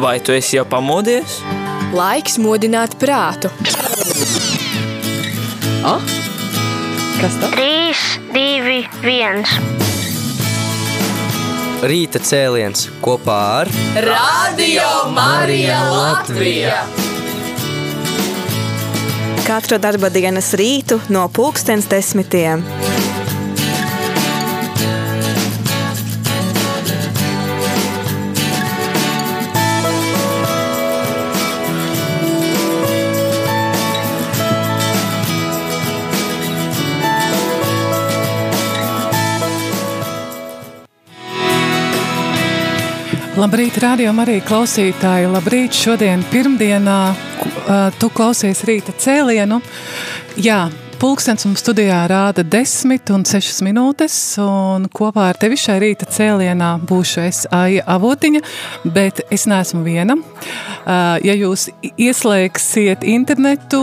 Vai tu esi jau pamodies? Laiks modināt prātu. Ah? Kas tas? 3, 2, 1. Rīta cēliens kopā ar Radio Marija Latvija! Katru darba dienas rītu no pulkstens desmitiem. Labrīt, radio arī klausītāji. Labrīt, šodien pirmdienā tu klausies rīta cēlienu. Jā, Pulkstenis mums studijā rāda 10 un 6 minūtes, un kopā ar tevi šai rīta cēlienā būšu es Aija Avotiņa, bet es neesmu viena. Ja jūs ieslēgsiet internetu,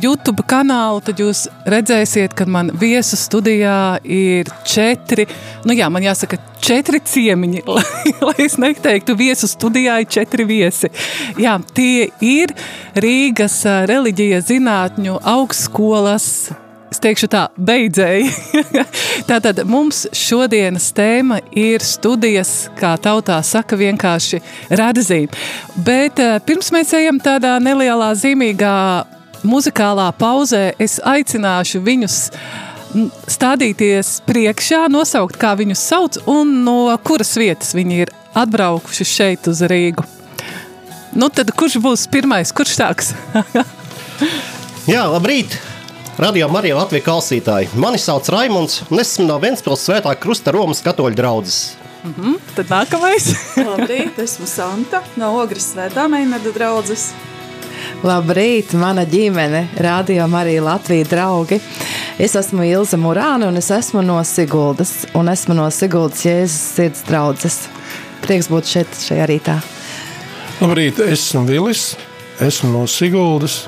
YouTube kanālu, tad jūs redzēsiet, ka man viesu studijā ir četri, nu jā, man jāsaka četri ciemiņi, lai, lai es neteiktu viesu studijā ir četri viesi. Jā, tie ir Rīgas reliģijas zinātņu augstskolas es teikšu tā, beidzēji. Tātad mums šodienas tēma ir studijas, kā tautā saka, vienkārši radzīme. Bet pirms mēs ejam tādā nelielā zīmīgā muzikālā pauzē, es aicināšu viņus stādīties priekšā, nosaukt, kā viņus sauc un no kuras vietas viņi ir atbraukuši šeit uz Rīgu. Nu tad kurš būs pirmais, kurš sāks? Jā, labrīt! Radio Marija Latvijas klausītāji. Mani sauc Raimons, un es esmu no Ventspils svētā krusta Romas katoļu draudzes. Mm -hmm, tad nākamais. Labrīt, esmu Santa no Ogres svētā Meinarda draudzes. Labrīt, mana ģimene, Radio Marija Latvijas draugi. Es esmu Ilza Murāna un es esmu no Siguldas, un esmu no Siguldas Jēzus sirds draudzes. Prieks būt šeit šajā rītā. Labrīt, esmu Vilis, esmu no Siguldas,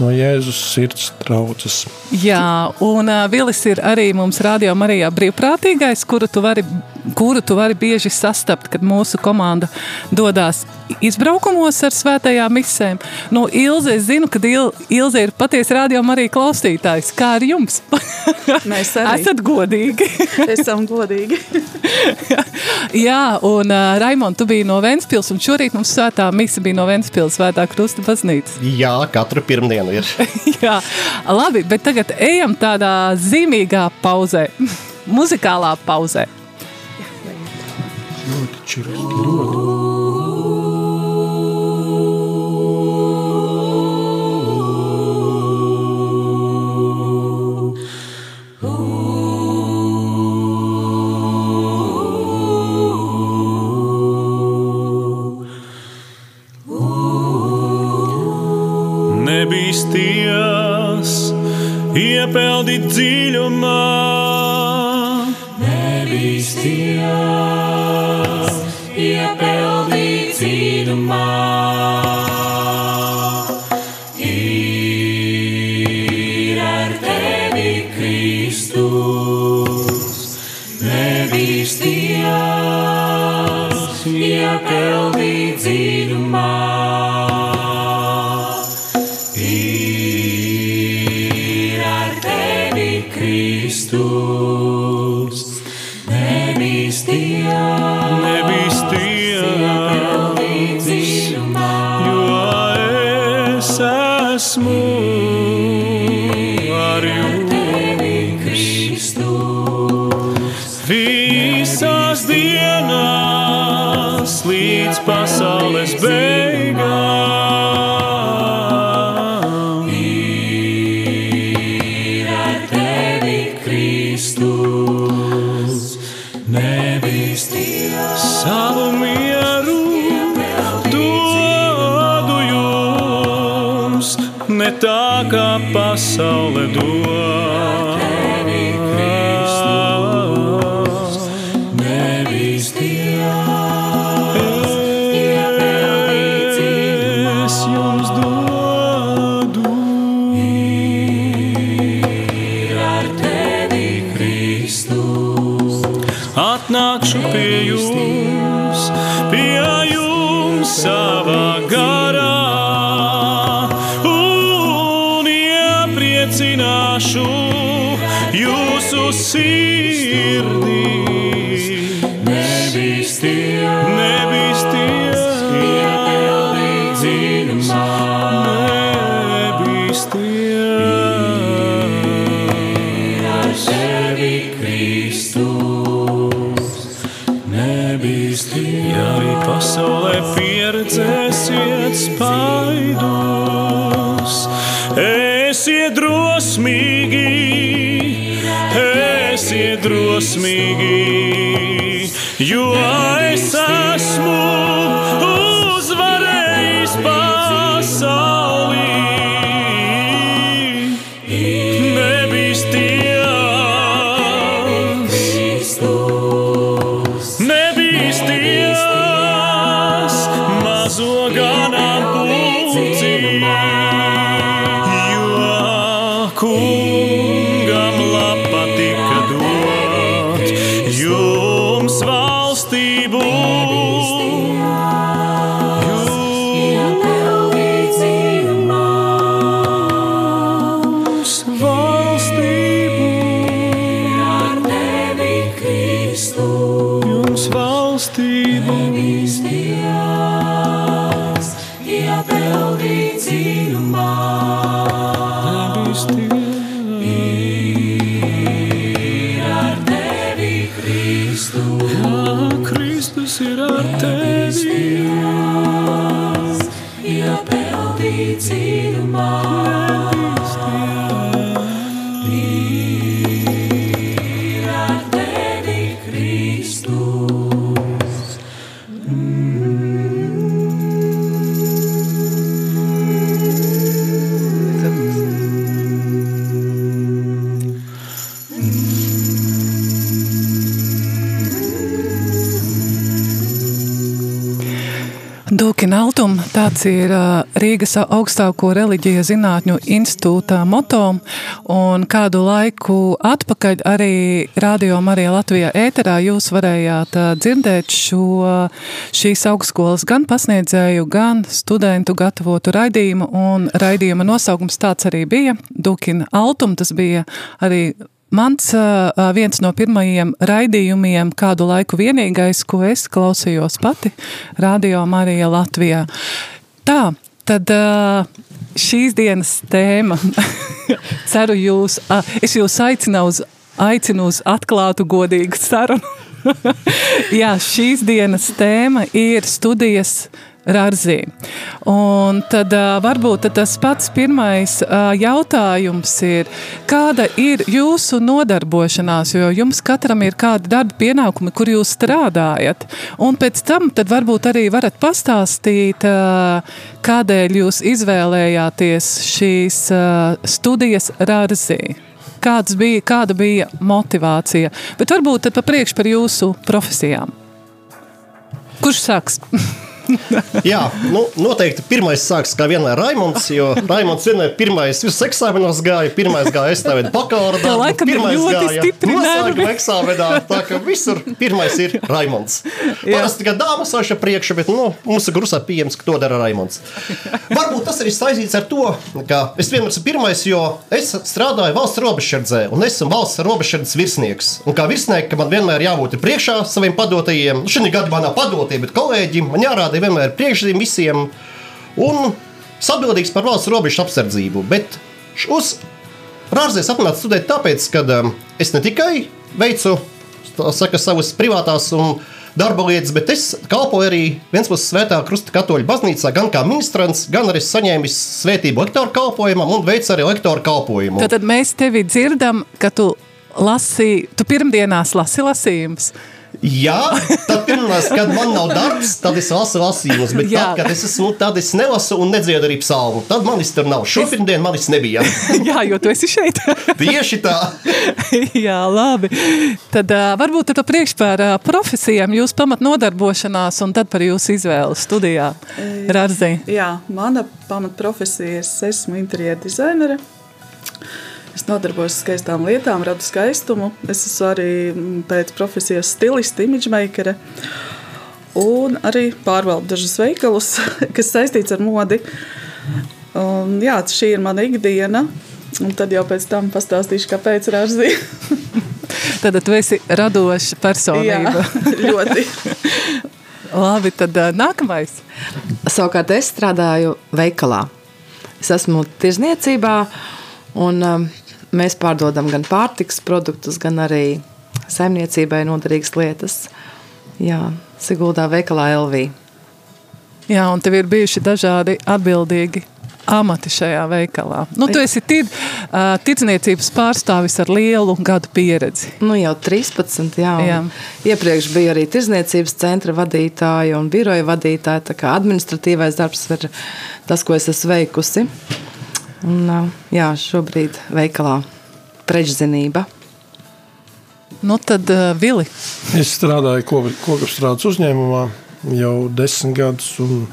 no Jēzus sirds draudzes. Jā, un uh, Vilis ir arī mums radio Marijā brīvprātīgais, kuru tu vari, kuru tu vari bieži sastapt, kad mūsu komanda dodās izbraukumos ar svētajām misēm. No Ilze es zinu, ka Il, Ilze ir patiesi radio Marija klausītājs. Kā ar jums? Mēs arī. Esat godīgi. Esam godīgi. Jā, un uh, Raimond, tu biji no Ventspils, un šorīt mums svētā misa bija no Ventspils svētā krusta baznīcas. Jā, katru pirmdienu ir. Jā, labi, bet tagad ejam tādā zīmīgā pauzē, muzikālā pauzē. Ļoti čirsti, ļoti. Nebīsties, iepeldīt dziļumā, nebīsties, iepeldīt dziļumā. zināšu jūsu sirdi. Ir ar tevi. Iepildīt dziļumā. Dūkina Altum, tāds ir Rīgas augstāko reliģiju zinātņu institūta moto, un kādu laiku atpakaļ arī Radio Marija Latvijā ēterā jūs varējāt dzirdēt šo, šīs augstskolas gan pasniedzēju, gan studentu gatavotu raidījumu, un raidījuma nosaukums tāds arī bija, Dūkina Altum, tas bija arī Mans uh, viens no pirmajiem raidījumiem, kādu laiku vienīgais, ko es klausījos pati, Radio Marija Latvijā. Tā, tad uh, šīs dienas tēma, ceru jūs, uh, es jūs aicinu uz, aicinu uz atklātu, godīgu sarunu. Jā, šīs dienas tēma ir studijas Rārzī. Un tad varbūt tad tas pats pirmais jautājums ir, kāda ir jūsu nodarbošanās, jo jums katram ir kādi darba pienākumi, kur jūs strādājat. Un pēc tam tad varbūt arī varat pastāstīt, kādēļ jūs izvēlējāties šīs studijas Rārzī. Kāds bija, kāda bija motivācija? Bet varbūt tad pa priekš par jūsu profesijām. Kurš sāks? Jā, nu, noteikti pirmais sāks kā vienmēr Raimons, jo Raimons vienmēr pirmais visus eksāmenos gāja, pirmais gāja bakalaura Tev darbu, laikam ir pirmais ļoti gāja stipri nervi. eksāmenā, tā ka visur pirmais ir Raimons. Parasti tikai dāmas sāša priekšu, bet nu, mūsu grusā pieejams, ka to dara Raimons. Varbūt tas arī saistīts ar to, ka es vienmēr esmu pirmais, jo es strādāju valsts robežsardzē un esmu valsts robežsardzes virsnieks. Un kā virsniekam man vienmēr jābūt priekšā saviem padotajiem, nu, šī gada manā padotie, bet kolēģim man jārāda vienmēr priekšzīm visiem un atbildīgs par valsts robežu apsardzību. Bet uz Rāzēs atnācu studēt tāpēc, ka um, es ne tikai veicu saka, savas privātās un darba lietas, bet es kalpoju arī puses svētā krusta katoļu baznīcā, gan kā ministrants, gan arī saņēmis svētību lektoru kalpojumam un veicu arī lektoru kalpojumu. Tad, tad mēs tevi dzirdam, ka tu lasi, tu pirmdienās lasi lasījumus. Jā, tad pirmās, kad man nav darbs, tad es lasu lasījumus, bet Jā. tad, kad es esmu, tad es nelasu un nedziedu arī psalmu. Tad manis tur nav. Šopirmdien manis nebija. Jā, jo tu esi šeit. Tieši tā. Jā, labi. Tad uh, varbūt tad priekš par uh, profesijām, jūs pamat nodarbošanās un tad par jūsu izvēli studijā. Rārzī. Jā, mana pamatprofesija ir, es esmu interjeru dizainere. Es nodarbojos ar skaistām lietām, radu skaistumu. Es esmu arī mm, pēc profesijas stiliste, imidžmakere. Un arī pārvaldu dažus veikalus, kas saistīts ar modi. Un, jā, šī ir mana ikdiena. Un tad jau pēc tam pastāstīšu, kāpēc rāzī. Tad tu esi radoša personība. Jā, ļoti. Labi, tad nākamais. Savukārt es strādāju veikalā. Es esmu tirzniecībā, un um, mēs pārdodam gan pārtiks produktus, gan arī saimniecībai noderīgas lietas. Jā, Siguldā veikalā LV. Jā, un tev ir bijuši dažādi atbildīgi amati šajā veikalā. Nu, tu esi tir, uh, tirdzniecības pārstāvis ar lielu gadu pieredzi. Nu, jau 13, jā. jā. Iepriekš bija arī tirdzniecības centra vadītāja un biroja vadītāja. Tā kā administratīvais darbs ir tas, ko es esmu veikusi. Un, jā, šobrīd veikalā prečzinība. Nu, tad, uh, Vili. Es strādāju kokapstrādes uzņēmumā jau desmit gadus un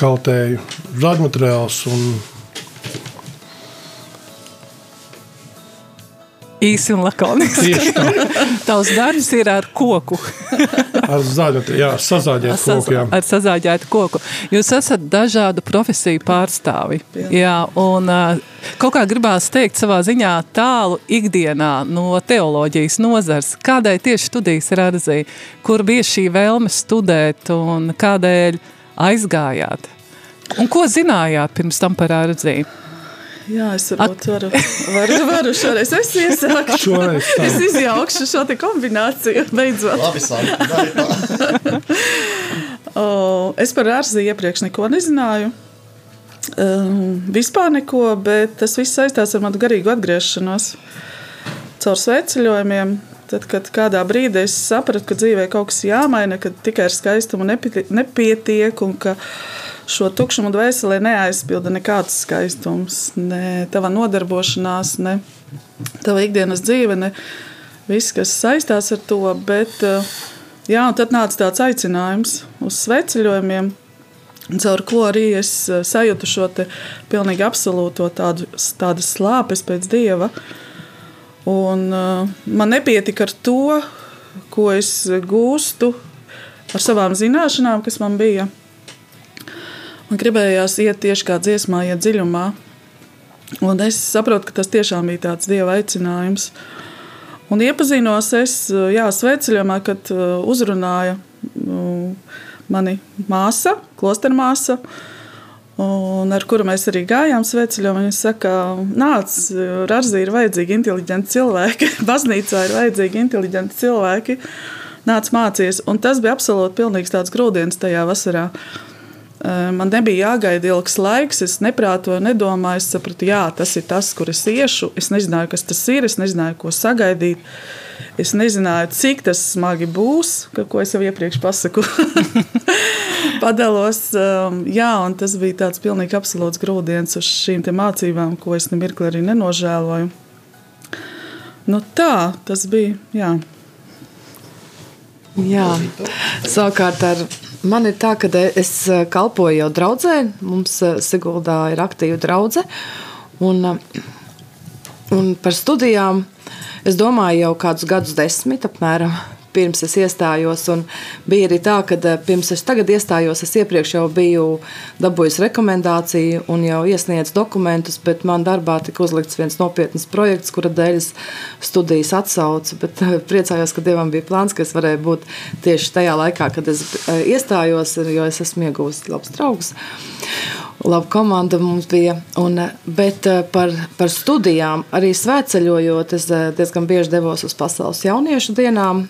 kaltēju žagmateriālus un īsi un lakoniski. Tavs darbs ir ar koku. ar zaļu, jā, sazāģētu koku. Jā. Ar sazāģētu koku. Jūs esat dažādu profesiju pārstāvi. Jā. jā un kaut kā gribās teikt savā ziņā tālu ikdienā no teoloģijas nozars. Kādēļ tieši studijas ir arzī? Kur bija šī vēlme studēt un kādēļ aizgājāt? Un ko zinājāt pirms tam par ārdzību? Jā, es varbūt varu, varu, varu šoreiz. Es iesāku. Šoreiz tā. Es izjaukšu šo te kombināciju beidzot. Labi, Sandra. es par ārziju iepriekš neko nezināju. Um, vispār neko, bet tas viss saistās ar manu garīgu atgriešanos caur sveceļojumiem. Tad, kad kādā brīdī es sapratu, ka dzīvē kaut kas jāmaina, ka tikai ar skaistumu nepietiek un ka šo tukšumu dvēselē neaizpilda nekāds skaistums, ne tava nodarbošanās, ne tava ikdienas dzīve, ne viss, kas saistās ar to. Bet, jā, tad nāca tāds aicinājums uz sveceļojumiem, caur ko arī es sajūtu šo pilnīgi absolūto tādu, tādas slāpes pēc dieva. Un, uh, man nepietika ar to, ko es gūstu ar savām zināšanām, kas man bija. Man gribējās iet tieši kā dziesmā, iet dziļumā. Un es saprotu, ka tas tiešām bija tāds dieva aicinājums. Un iepazinos es sveceļojumā, kad uzrunāja mani māsa, klostermāsa. māsa un ar kuru mēs arī gājām sveceļā. Viņa saka, nāc, Rāzī ir vajadzīgi inteliģenti cilvēki, baznīcā ir vajadzīgi inteliģenti cilvēki. Nāc mācīties, un tas bija absolūti pilnīgs tāds grūdienis tajā vasarā. Man nebija jāgaida ilgs laiks, es neprātoju, nedomāju. Es sapratu, jā, tas ir tas, kur es iešu. Es nezināju, kas tas ir, es nezināju, ko sagaidīt. Es nezināju, cik tas smagi būs, ko es jau iepriekš pasaku. Padalos, jā, un tas bija tāds pilnīgi absolūts grūdienis uz šīm mācībām, ko es nemirkli arī nenožēloju. Nu, tā tas bija. Jā. Jā, savukārt ar mani ir tā, ka es uh, kalpoju jau draudzē. Mums uh, Siguldā ir aktīva draudzene. Un, un par studijām Es domāju, jau kādus gadus desmit apmēram pirms es iestājos. Bija arī tā, ka eh, pirms es tagad iestājos, es iepriekš jau biju dabūjis rekomendāciju un jau iesniedzu dokumentus, bet man darbā tika uzlikts viens nopietns projekts, kura dēļ es studijas atsaucu. Bet eh, priecājos, ka Dievam bija plāns, ka es varēju būt tieši tajā laikā, kad es eh, iestājos, jo es esmu ieguvis labs draugs laba komanda mums bija. Un, bet eh, par, par studijām, arī svētceļojot, es eh, diezgan bieži devos uz pasaules jauniešu dienām.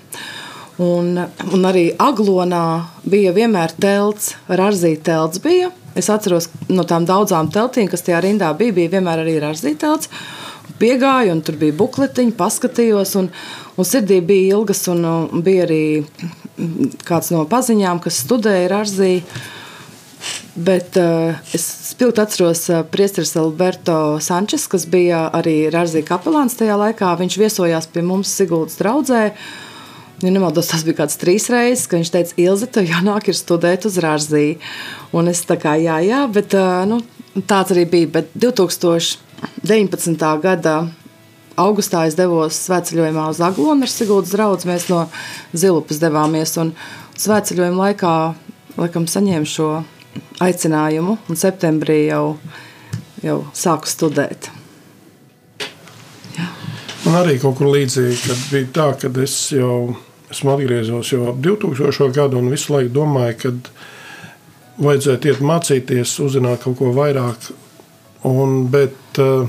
Un, un arī Aglonā bija vienmēr telts, Rāzīta telts. Bija. Es atceros no tām daudzām teltīm, kas tajā rindā bija, bija vienmēr arī Rāzīta telts. Piegāju, un tur bija bukletiņi, paskatījos, un, un sirdī bija ilgas, un, un bija arī kāds no paziņām, kas studēja Rāzīta. Bet uh, es spilgti atceros uh, priesteris Alberto Sančes, kas bija arī Rāzija kapelāns tajā laikā. Viņš viesojās pie mums Siguldas draudzē. Ja nemaldos, tas bija kāds trīs reizes, kad viņš teica, Ilze, tev jānāk ir studēt uz Rāziju. Un es tā kā, jā, jā, bet uh, nu, tāds arī bija. Bet 2019. gada augustā es devos svētceļojumā uz Aglonu ar Siguldas draugu. Mēs no Zilupas devāmies un svētceļojuma laikā laikam saņēmu šo aicinājumu, un septembrī jau, jau sāku studēt. Jā. Man arī kaut kur līdzīgi, kad bija tā, ka es jau esmu atgriezies jau ap 2000. gadu un visu laiku domāju, ka vajadzētu iet mācīties, uzzināt kaut ko vairāk. Un, bet uh,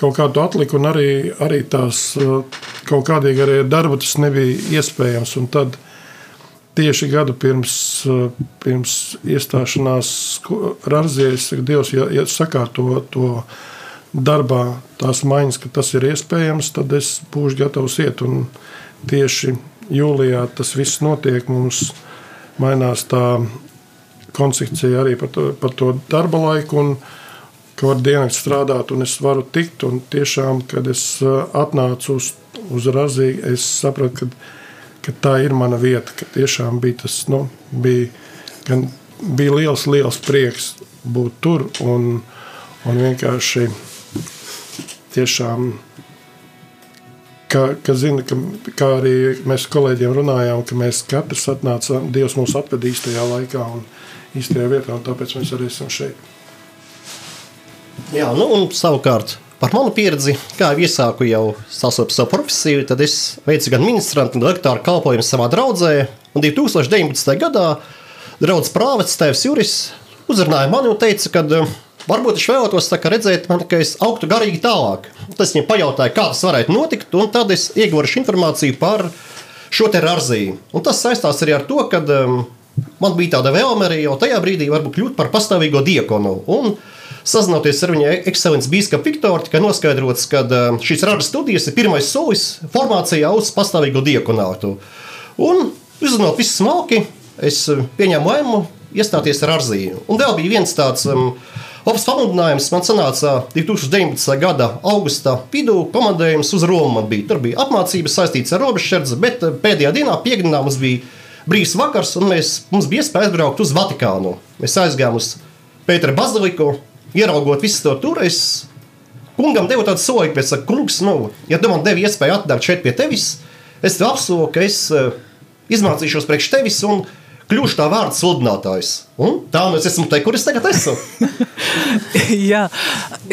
kaut kā to atliku, un arī, arī tās uh, kaut kādīgi arī ar darbu tas nebija iespējams. Un tad tieši gadu pirms, uh, pirms iestāšanās Rāzijas, Dievs, ja, ja sakārto to. darbā tās maiņas, ka tas ir iespējams, tad es būšu gatavs iet. Un tieši jūlijā tas viss notiek. Mums mainās tā koncepcija arī par to, par to darba laiku. Un, ka var dienas strādāt, un es varu tikt. Tiešām, kad es uh, atnācu uz, uz Raziju, es sapratu, ka, ka tā ir mana vieta. Ka tiešām bija tas, nu, bija, gan, bija liels, liels prieks būt tur un, un vienkārši tiešām. Kā, kā, zina, ka, kā arī mēs kolēģiem runājām, ka mēs katrs atnācām, Dievs mūs atvedīs tajā laikā un īstajā vietā, un tāpēc mēs arī esam šeit. Jā, nu un savukārt par manu pieredzi, kā jau iesāku jau sastopu savu profesiju, tad es veicu gan ministrantu, gan lektāru kalpojumu savā draudzē, un 2019. gadā draudzes prāvests Tēvs Juris uzrunāja mani un teica, ka Varbūt viņš vēlētos redzēt, man, ka es augtu garīgi tālāk. Tas viņam pajautāja, kā tas varētu notikt, un tad es ieguvu informāciju par šo te. Un tas saistās arī ar to, ka um, man bija tāda vēlme arī jau tajā brīdī varbūt kļūt par pastāvīgo diekonu. Un, Sazinoties ar viņa ekscelences biskupu Viktoru, tika noskaidrots, ka šīs rada studijas ir pirmais solis formācijā uz pastāvīgo diekonātu. Un, uzzinot visu smalki, es pieņēmu lēmumu iestāties ar Arziju. Un vēl bija viens tāds um, Labs pamudinājums man sanāca 2019. gada augusta vidū. Komandējums uz Romu bija. Tur bija apmācības saistītas ar robežsardzi, bet pēdējā dienā, piekdienā, mums bija brīvs vakars, un mēs, mums bija iespēja aizbraukt uz Vatikānu. Mēs aizgājām uz Pētera baziliku, ieraugot visu to tur. Es kungam devu tādu solījumu, pēc tam, kungs, nu, ja tu man devi iespēju atnākt šeit pie tevis, es tev apsolu, ka es uh, izmācīšos priekš tevis. Un, kļūšu tā vārda sludinātājs. Un tā nu es esmu te, kur es tagad esmu. Jā,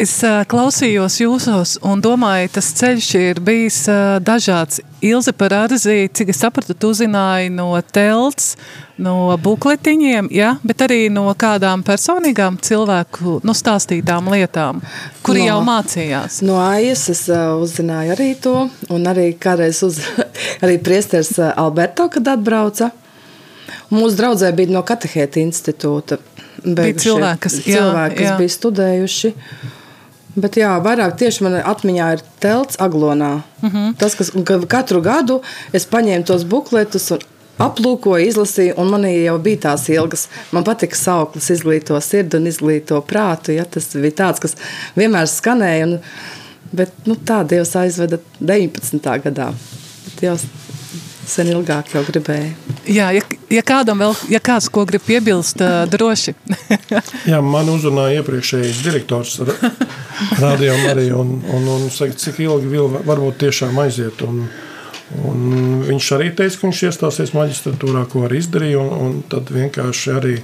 es uh, klausījos jūsos un domāju, tas ceļš ir bijis uh, dažāds. Ilze par Arzī, cik es sapratu, tu zināji no telts, no bukletiņiem, ja? bet arī no kādām personīgām cilvēku nu, stāstītām lietām, kuri no, jau mācījās. No AIS es uh, uzzināju arī to, un arī kādreiz uz, arī priesters Alberto, kad atbrauca, Mūsu draudzē bija no katehēta institūta. Bija cilvēki, kas, jā, cilvēki, kas jā. bija studējuši. Bet jā, vairāk tieši manā atmiņā ir telts aglonā. Mhm. -huh. Tas, kas ka katru gadu es paņēmu tos bukletus un aplūkoju, izlasīju, un man jau bija tās ilgas. Man patika sauklis, izglīto sirdi un izglīto prātu. Ja, tas bija tāds, kas vienmēr skanēja. Un, bet nu, tā Dievs aizveda 19. gadā. Dievs sen ilgāk jau gribēju. Jā, ja, ja kādam vēl, ja kāds ko grib piebilst, uh, droši. Jā, man uzrunāja iepriekšējais direktors rādījām arī, un, un, un saka, cik ilgi vēl varbūt tiešām aiziet. Un, un viņš arī teica, ka viņš iestāsies maģistratūrā, ko arī izdarīja, un, un tad vienkārši arī,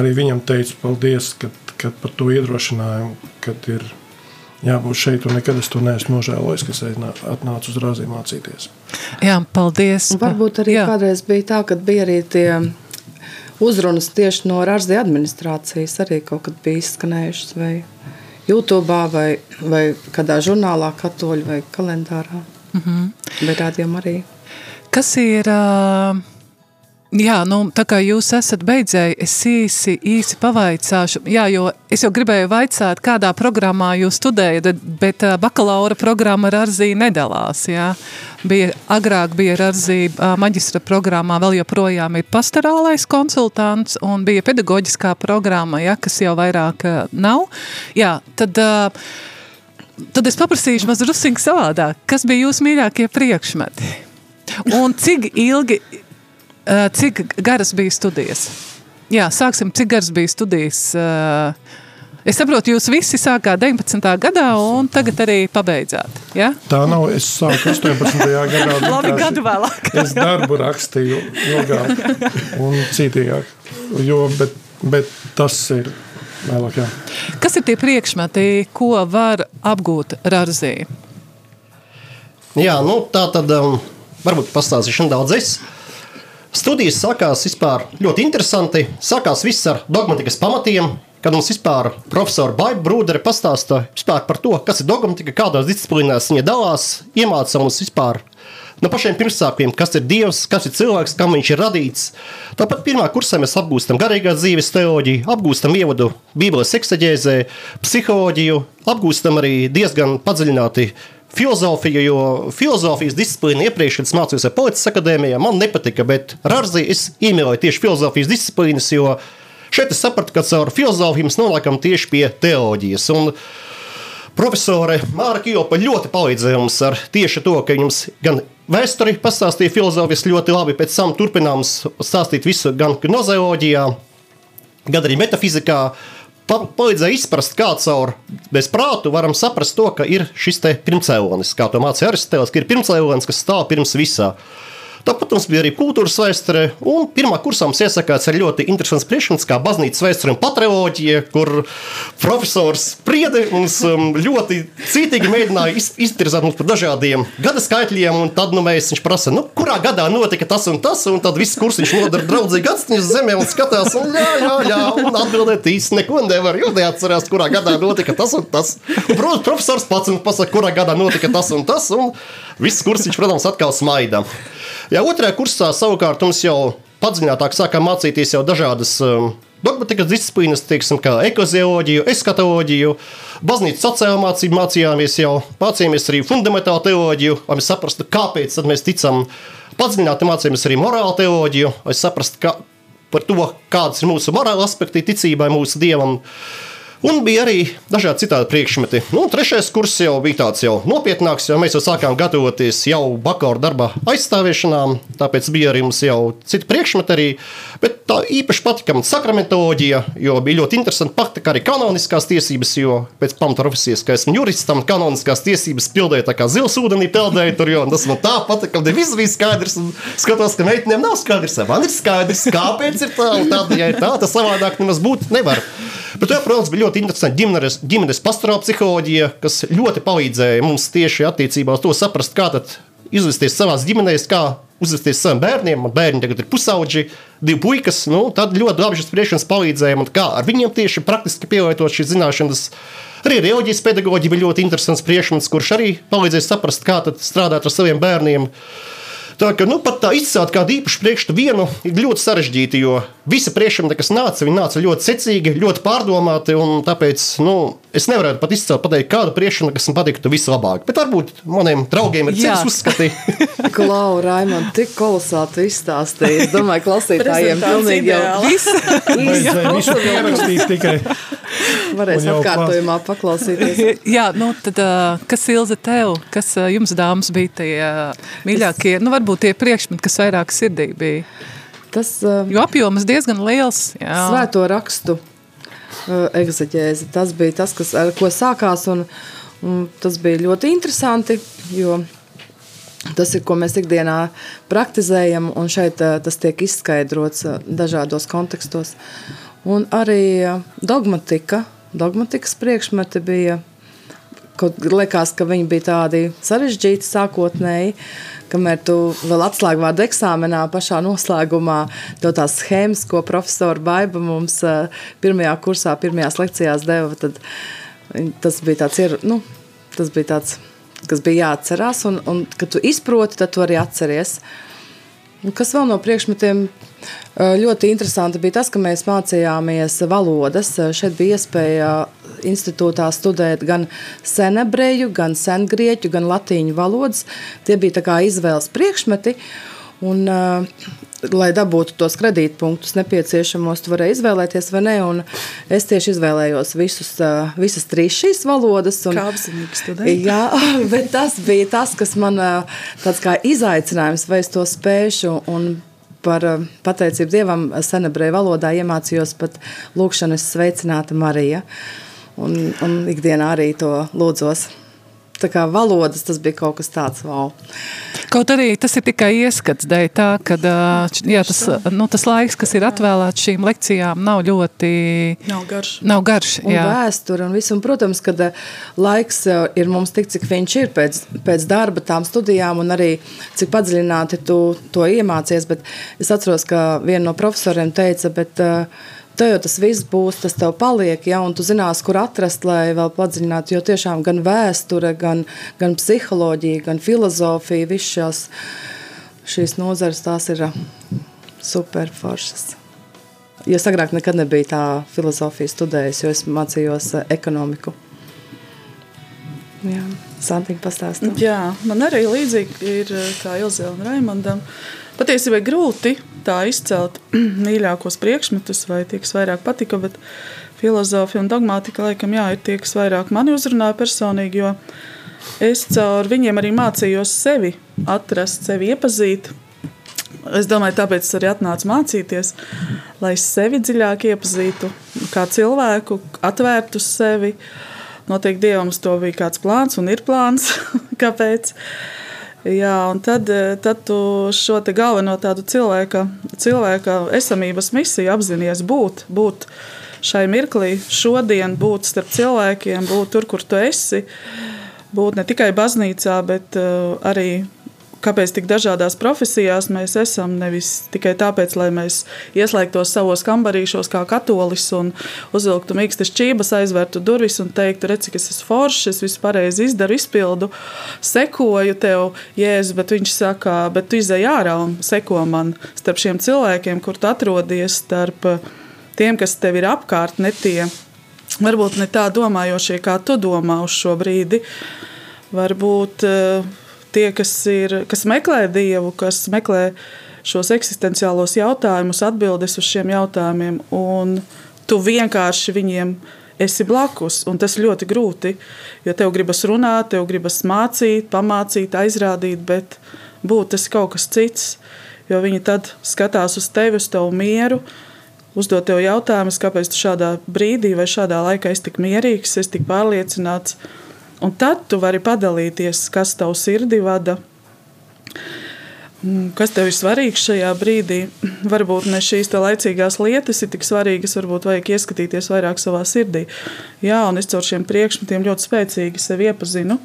arī viņam teica paldies, kad, kad par to iedrošinājumu, kad ir jābūt šeit, un nekad es to neesmu nožēlojis, kas atnāca uz Rāziju mācīties. Jā, paldies. Un varbūt arī Jā. kādreiz bija tā, ka bija arī tie uzrunas tieši no Rāzijas administrācijas, arī kaut kad bija izskanējušas vai YouTube vai, vai kādā žurnālā, katoļu vai kalendārā. Mm -hmm. Bet tādiem arī. Kas ir... Uh Jā, nu, tā kā jūs esat beidzēji, es īsi, īsi pavaicāšu, jā, jo es jau gribēju vaicāt, kādā programmā jūs studējat, bet bakalaura programma ar Arzī nedalās, jā. Bija, agrāk bija ar Arzī maģistra programmā, vēl joprojām ir pastorālais konsultants un bija pedagoģiskā programma, jā, kas jau vairāk nav. Jā, tad... Tad es paprasīšu mazliet savādāk. Kas bija jūsu mīļākie priekšmeti? Un cik ilgi cik garas bija studijas? Jā, sāksim, cik garas bija studijas? Eh, es saprotu, jūs visi sākāt 19. gadā un tagad arī pabeidzāt. Ja? Tā nav. Es sāku 18. gadā. Labi, gadu vēlāk. es darbu rakstīju ilgāk un cītīgāk. Jo, bet, bet tas ir vēlāk. Jā. Kas ir tie priekšmeti, ko var apgūt Rarzī? Jā, nu, tā tad um, varbūt pastāstīšu nedaudz es. Studijas sākās vispār ļoti interesanti. Sākās viss ar dogmatikas pamatiem, kad mums vispār profesora Baiba Brūdere pastāstīja par to, kas ir dogmatika, kādās disciplīnās viņa dalās, iemācīja mums vispār no pašiem pirmsākumiem, kas ir Dievs, kas ir cilvēks, kam viņš ir radīts. Tāpat pirmā kursā mēs apgūstam garīgās dzīves teoloģiju, apgūstam ievadu Bībeles eksaģēzē, psiholoģiju, apgūstam arī diezgan padziļināti filozofiju, jo filozofijas disciplīna iepriekš, kad mācījos Politikas akadēmijā, man nepatika, bet Rārzī es iemīlēju tieši filozofijas disciplīnas, jo šeit es sapratu, ka caur filozofiju mēs nonākam tieši pie teoloģijas. Un profesore Māra Kijopa ļoti palīdzēja mums ar tieši to, ka jums gan vēsturi pastāstīja filozofijas ļoti labi, pēc tam turpinām stāstīt visu gan gnozeoloģijā, gan arī metafizikā, palīdzēja izprast, kā caur bez prātu varam saprast to, ka ir šis pirmcēlonis, kā to mācīja Aristotelis, ka ir pirmcēlonis, kas stāv pirms visā. Tāpat mums bija arī kultūras vēsture, un pirmā kursā mums iesakāts ar ļoti interesants priekšmets, kā baznīcas vēsture un patrioloģija, kur profesors Priede mums um, ļoti cītīgi mēģināja iz, iztirzāt mums par dažādiem gada skaitļiem, un tad nu, mēs viņš prasa, nu, kurā gadā notika tas un tas, un tad viss kurs viņš nodara draudzīgi atstiņas zemē un skatās, un jā, jā, jā, un atbildēt īsti neko nevar, jo neatcerās, kurā gadā notika tas un tas. Un, protams, profesors pats un pasaka, kurā gadā notika tas un tas, un viss kurs viņš, protams, atkal smaida. Jā, otrajā kursā savukārt mums jau padziļinātāk sākām mācīties jau dažādas um, dogmatikas disciplīnas, teiksim, kā ekozioloģiju, eskatoloģiju, baznīcas sociālo mācību mācījāmies jau, mācījāmies arī fundamentālu teoloģiju, lai mēs saprastu, kāpēc mēs ticam. Padziļināti mācījāmies arī morālu teoloģiju, lai saprastu ka, par to, kādas ir mūsu morāla aspekti ticībai, mūsu dievam. Un bija arī dažādi citādi priekšmeti. Nu, trešais kurs jau bija tāds jau nopietnāks, jo mēs jau sākām gatavoties jau bakalaura darba aizstāvēšanām. Tāpēc bija arī mums jau citi priekšmeti. Arī, bet tā īpaši patika man sakramentoloģija, jo bija ļoti interesanti patika arī kanoniskās tiesības, jo pēc pamata profesijas, ka esmu juristam, kanoniskās tiesības pildēju tā kā zils ūdenī peldēju tur, jo tas man tā patika, ka viss bija skaidrs. Un skatos, ka meitenēm nav skaidrs, man ir skaidrs, kāpēc ir tā, un tāda, ja ir tā, tas savādāk nemaz būt nevar. Bet, protams, bija ļoti interesanti ģimenes, ģimenes pastorāla psiholoģija, kas ļoti palīdzēja mums tieši attiecībā uz to saprast, kā izvesties savā ģimenē, kā uzvesties saviem bērniem. Man bērni tagad ir pusauģi, divi puikas. Nu, tad ļoti labi šis priekšlikums palīdzēja man, kā ar viņiem tieši praktiski pielietot šīs zināšanas. Arī reliģijas pedagoģija bija ļoti interesants priekšmets, kurš arī palīdzēja saprast, kā strādāt ar saviem bērniem. Tā kā nu, pat tā izcelt kādu īpašu priekšstatu vienu ir ļoti sarežģīti, jo visi priekšmeti, kas nāca, viņi nāca ļoti secīgi, ļoti pārdomāti. Tāpēc nu, es nevaru pat izcelt pateikt kādu priekšmetu, kas man patiktu vislabāk. Bet varbūt maniem draugiem ir cits uzskati. Klau, Raimond, tik kolosāli tu izstāstīji. Es domāju, klausītājiem pilnīgi jau viss. Visu pierakstīt tikai. Varēs atkārtojumā paklausīties. Jā, nu tad, kas Ilze tev, kas jums dāmas bija tie mīļākie, nu varbūt tie priekšmeti, kas vairāk sirdī bija? Tas, jo apjoms diezgan liels. Jā. Svēto rakstu egzaģēzi, tas bija tas, kas, ar ko sākās, un, un tas bija ļoti interesanti, jo Tas ir, ko mēs ikdienā praktizējam, un šeit tas tiek izskaidrots dažādos kontekstos. Un arī dogmatika, dogmatikas priekšmeti bija, kaut liekas, ka viņi bija tādi sarežģīti sākotnēji, kamēr tu vēl atslēgvārdu eksāmenā pašā noslēgumā to tās schēmas, ko profesora Baiba mums pirmajā kursā, pirmajās lekcijās deva, tad tas bija tāds, ir, nu, tas bija tāds, kas bija jāatcerās, un, un kad tu izproti, tad tu arī atceries. Un kas vēl no priekšmetiem Ļoti interesanti bija tas, ka mēs mācījāmies valodas. Šeit bija iespēja institūtā studēt gan senebreju, gan sengrieķu, gan latīņu valodas. Tie bija izvēles priekšmeti. Un, lai dabūtu tos kredītpunktus nepieciešamos, tu vari izvēlēties vai nē. Es tieši izvēlējos visus, visas trīs šīs valodas. Un, kā? Jā, bet tas bija tas, kas man tāds kā izaicinājums, vai es to spēšu. Un par eh, pateicību Dievam senebreju valodā iemācījos pat lūkšanas sveicināta Marija. Un, un ikdienā arī to lūdzos. Tā kā valodas tas bija kaut kas tāds, wow. Kaut arī tas ir tikai ieskats dēļ tā, ka jā, tas, nu, tas laiks, kas ir atvēlēts šīm lekcijām, nav ļoti... Nav garš. Nav garš, un jā. vēsture un viss. Un, protams, ka laiks ir mums tik, cik viņš ir pēc, pēc darba tām studijām un arī cik padziļināti tu to iemācies. Bet es atceros, ka viena no profesoriem teica, bet uh, tev jau tas viss būs, tas tev paliek, ja, un tu zinās, kur atrast, lai vēl padziļinātu. Jo tiešām gan vēsture, gan, gan psiholoģija, gan filozofija, visas šās, šīs nozares tās ir superforšas. Jo es agrāk nekad nebiju tā filozofija studējusi, jo es mācījos ekonomiku. Jā, Santīna pastāstīja. Jā, man arī līdzīgi ir kā Ilzē un Raimondam. Patiesībā grūti tā izcelt mīļākos priekšmetus vai tie, kas vairāk patika, bet filozofija un dogmātika laikam jā, ir tie, kas vairāk mani uzrunāja personīgi, jo es caur viņiem arī mācījos sevi atrast, sevi iepazīt. Es domāju, tāpēc es arī atnācu mācīties, lai es sevi dziļāk iepazītu, kā cilvēku, atvērtu sevi. Noteikti Dievam to bija kāds plāns un ir plāns, kāpēc. Jā, un tad, tad tu šo galveno tādu cilvēka, cilvēka esamības misiju apzinājies būt, būt šai mirklī, šodien būt starp cilvēkiem, būt tur, kur tu esi. Būt ne tikai baznīcā, bet uh, arī kāpēc tik dažādās profesijās mēs esam. Nevis tikai tāpēc, lai mēs ieslēgtos savos kambarīšos kā katolis un uzvilktu mīkstas čības, aizvērtu durvis un teiktu, redz, cik es esmu foršs, es visu pareizi izdaru, izpildu, sekoju tev, jēzus, bet viņš saka, bet tu izai ārā un seko man starp šiem cilvēkiem, kur tu atrodies, starp tiem, kas tev ir apkārt, ne tie. Varbūt ne tā domājošie, kā tu domā uz šo brīdi. Varbūt uh, tie, kas, ir, kas meklē dievu, kas meklē šos eksistenciālos jautājumus, atbildes uz šiem jautājumiem, un tu vienkārši viņiem esi blakus. Tas ir ļoti grūti, jo tev gribas runāt, tev gribas mācīt, pamācīt, aizrādīt, bet būt tas kaut kas cits. Jo viņi tad skatās uz tevi, uz tavu mieru, uzdod tev jautājumus, kāpēc tu šādā brīdī vai šādā laikā esi tik mierīgs, esi tik pārliecināts Un tad tu vari padalīties, kas tavu sirdi vada, mm, kas tev ir svarīgs šajā brīdī. Varbūt ne šīs laicīgās lietas ir tik svarīgas, varbūt vajag ieskatīties vairāk savā sirdī. Jā, un es caur šiem priekšmetiem ļoti spēcīgi sevi iepazinu.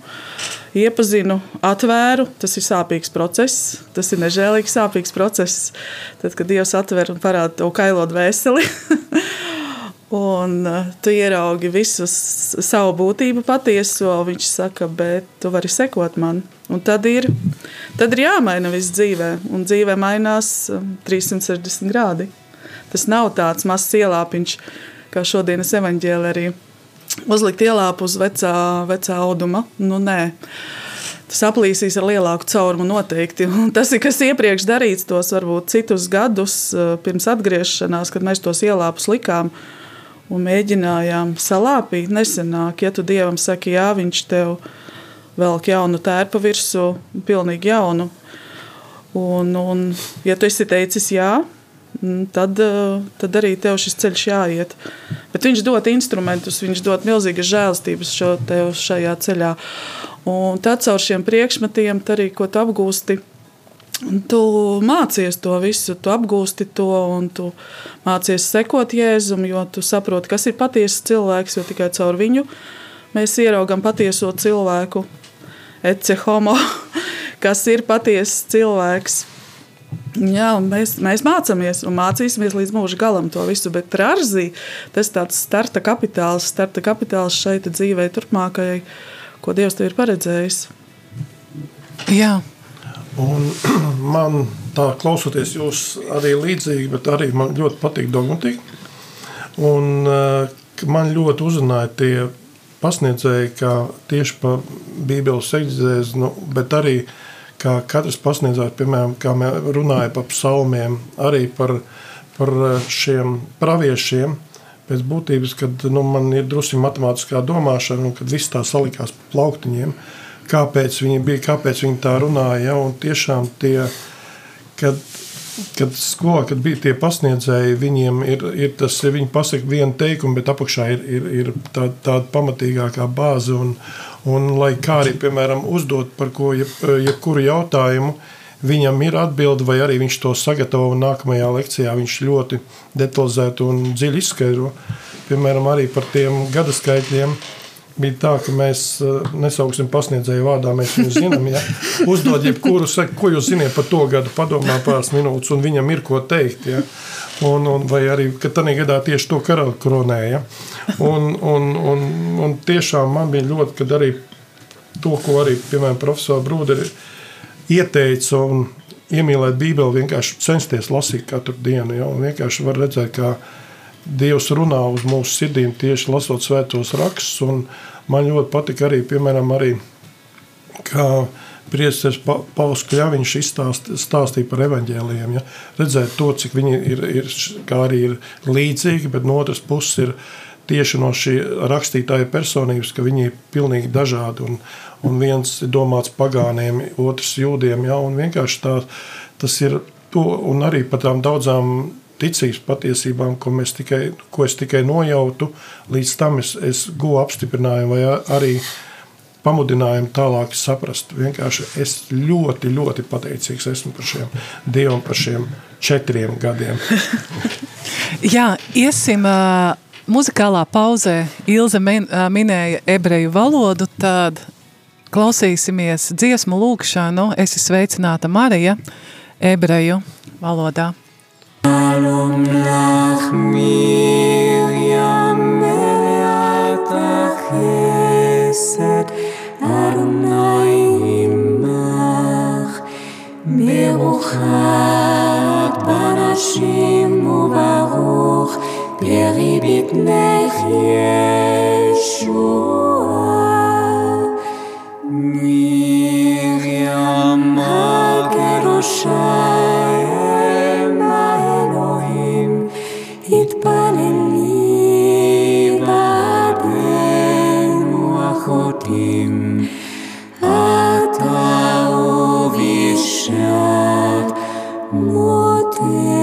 Iepazinu, atvēru, tas ir sāpīgs process, tas ir nežēlīgs, sāpīgs process. Tad, kad Dievs atver un parāda to kailot vēseli, Un uh, tu ieraugi visu savu būtību patieso, viņš saka, bet tu vari sekot man. Un tad ir, tad ir jāmaina viss dzīvē, un dzīvē mainās 360 grādi. Tas nav tāds mazs ielāpiņš, kā šodienas evaņģēlē arī uzlikt ielāpu uz vecā, vecā auduma. Nu, nē. Tas aplīsīs ar lielāku caurumu noteikti. Un tas ir kas iepriekš darīts, tos varbūt citus gadus pirms atgriešanās, kad mēs tos ielāpus likām un mēģinājām salāpīt. Nesenāk, ja tu dievam saki, jā, viņš tev velk jaunu tērpu virsū, pilnīgi jaunu. Un, un ja tu esi teicis jā, tad, tad arī tev šis ceļš jāiet. Bet viņš dod instrumentus, viņš dod milzīgas žēlstības šo tev šajā ceļā. Un tad caur šiem priekšmetiem, arī ko tu apgūsti, Un tu mācies to visu, tu apgūsti to un tu mācies sekot Jēzum, jo tu saproti, kas ir patiesa cilvēks, jo tikai caur viņu mēs ieraugam patieso cilvēku, ece homo, kas ir patiesa cilvēks. Jā, mēs, mēs mācāmies un mācīsimies līdz mūža galam to visu, bet trārzī tas tāds starta kapitāls, starta kapitāls šeit dzīvē turpmākajai, ko Dievs tev ir paredzējis. Jā. Un man tā klausoties jūs arī līdzīgi, bet arī man ļoti patīk dogmatika. Un uh, man ļoti uzrunāja tie pasniedzēji, kā tieši par Bībeles egzēzi, nu, bet arī kā katrs pasniedzējs, piemēram, kā runāja par psalmiem, arī par, par šiem praviešiem, pēc būtības, kad nu, man ir drusku matemātiskā domāšana, un kad viss tā salikās pa plauktiņiem, kāpēc viņi bija, kāpēc viņi tā runāja. Ja, tiešām tie, kad kad skolā, kad bija tie pasniedzēji, viņiem ir, ir tas, viņi pasaka vienu teikumu, bet apakšā ir, ir, ir tā, tāda pamatīgākā bāze. Un, un lai kā arī, piemēram, uzdot par ko, jeb, jebkuru jautājumu, viņam ir atbilde, vai arī viņš to sagatavo un nākamajā lekcijā viņš ļoti detalizēti un dziļi izskaidro. Piemēram, arī par tiem gada skaitļiem bija tā, ka mēs eh, nesauksim pasniedzēju vārdā, mēs viņu zinām. Ja? Uzdod jebkuru, saka, ko jūs zināt par to gadu, padomā pāris minūtes, un viņam ir ko teikt. Ja? Un, un, vai arī, ka tādā gadā tieši to karalu kronēja. Un, un, un, un tiešām man bija ļoti, kad arī to, ko arī, piemēram, profesora Brūderi ieteica un iemīlēt Bībeli, vienkārši censties lasīt katru dienu. Ja? Un vienkārši var redzēt, ka Dievs runā uz mūsu sirdīm tieši lasot svētos rakstus. Man ļoti patika arī, piemēram, arī, kā Priesteris Pauls Kļaviņš izstāstīja par evaņģēliem. Ja? Redzēt to, cik viņi ir, ir, arī ir līdzīgi, bet no otras puses ir tieši no šī rakstītāja personības, ka viņi ir pilnīgi dažādi. Un, un viens ir domāts pagāniem, otrs jūdiem. Ja? Un vienkārši tā, tas ir to, un arī par tām daudzām ticības patiesībām, ko, tikai, ko es tikai nojautu, līdz tam es, es guvu apstiprinājumu vai arī pamudinājumu tālāk saprast. Vienkārši es ļoti, ļoti pateicīgs esmu par šiem Dievam, par šiem četriem gadiem. Jā, iesim uh, muzikālā pauzē. Ilze min, uh, minēja ebreju valodu, tad klausīsimies dziesmu lūkšanu. Esi sveicināta Marija ebreju valodā. שלום לך מרים מלאת החסד, אדוני עמך, ברוכת בנשים וברוך פרי בטנך ישוע. מרים הקדושה святым, а та увещат, но ты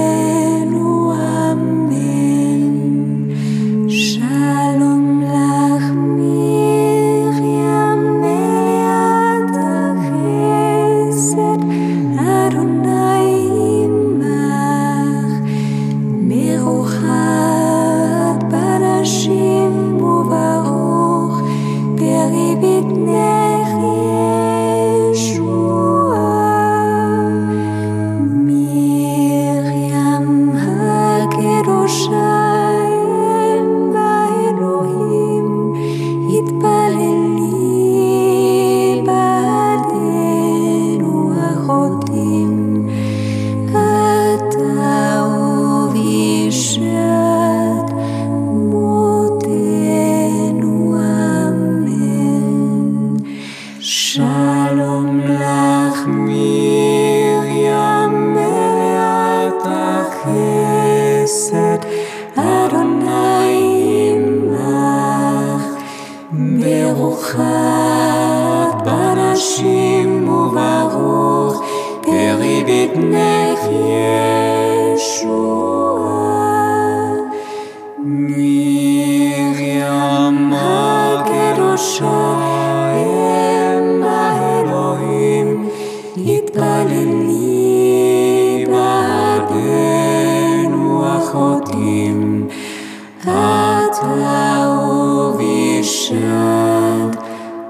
tau viešant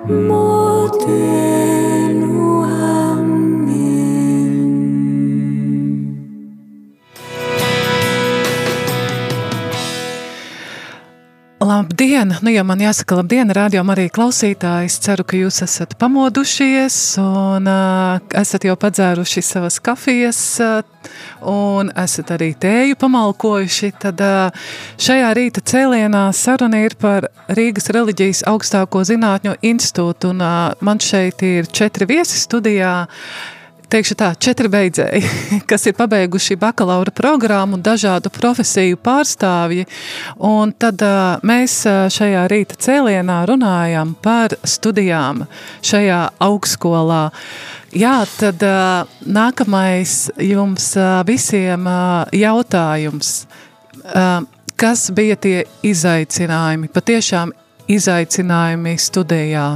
moteris. Labdien! Nu, jau man jāsaka, labdien, rādījumam arī klausītāji. Es ceru, ka jūs esat pamodušies un uh, esat jau padzēruši savas kafijas uh, un esat arī tēju pamalkojuši. Tad uh, šajā rīta cēlienā saruna ir par Rīgas reliģijas augstāko zinātņu institūtu un uh, man šeit ir četri viesi studijā teikšu tā, četri beidzēji, kas ir pabeiguši bakalaura programmu, dažādu profesiju pārstāvji. Un tad mēs šajā rīta cēlienā runājam par studijām šajā augstskolā. Jā, tad nākamais jums visiem jautājums. Kas bija tie izaicinājumi, patiešām izaicinājumi studijā,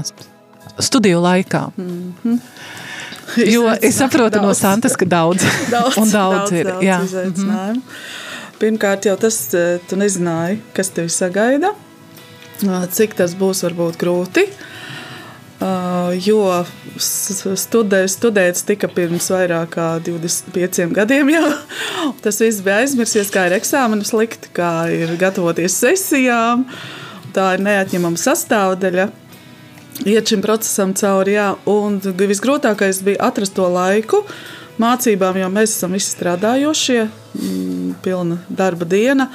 studiju laikā? Mm -hmm. Jo es saprotu daudz. no Santas, ka daudz, daudz, un daudz, daudz ir. Daudz jā. izaicinājumu. Mm -hmm. Pirmkārt jau tas, tu nezināji, kas tevi sagaida, cik tas būs varbūt grūti. Uh, jo studē, studēts tika pirms vairāk kā 25 gadiem jau. Tas viss bija aizmirsies, kā ir eksāmenis likt, kā ir gatavoties sesijām. Tā ir neatņemama sastāvdaļa iet šim procesam cauri. Jā, un visgrūtākais bija atrast to laiku mācībām, jo mēs esam visi strādājošie, mm, pilna darba diena.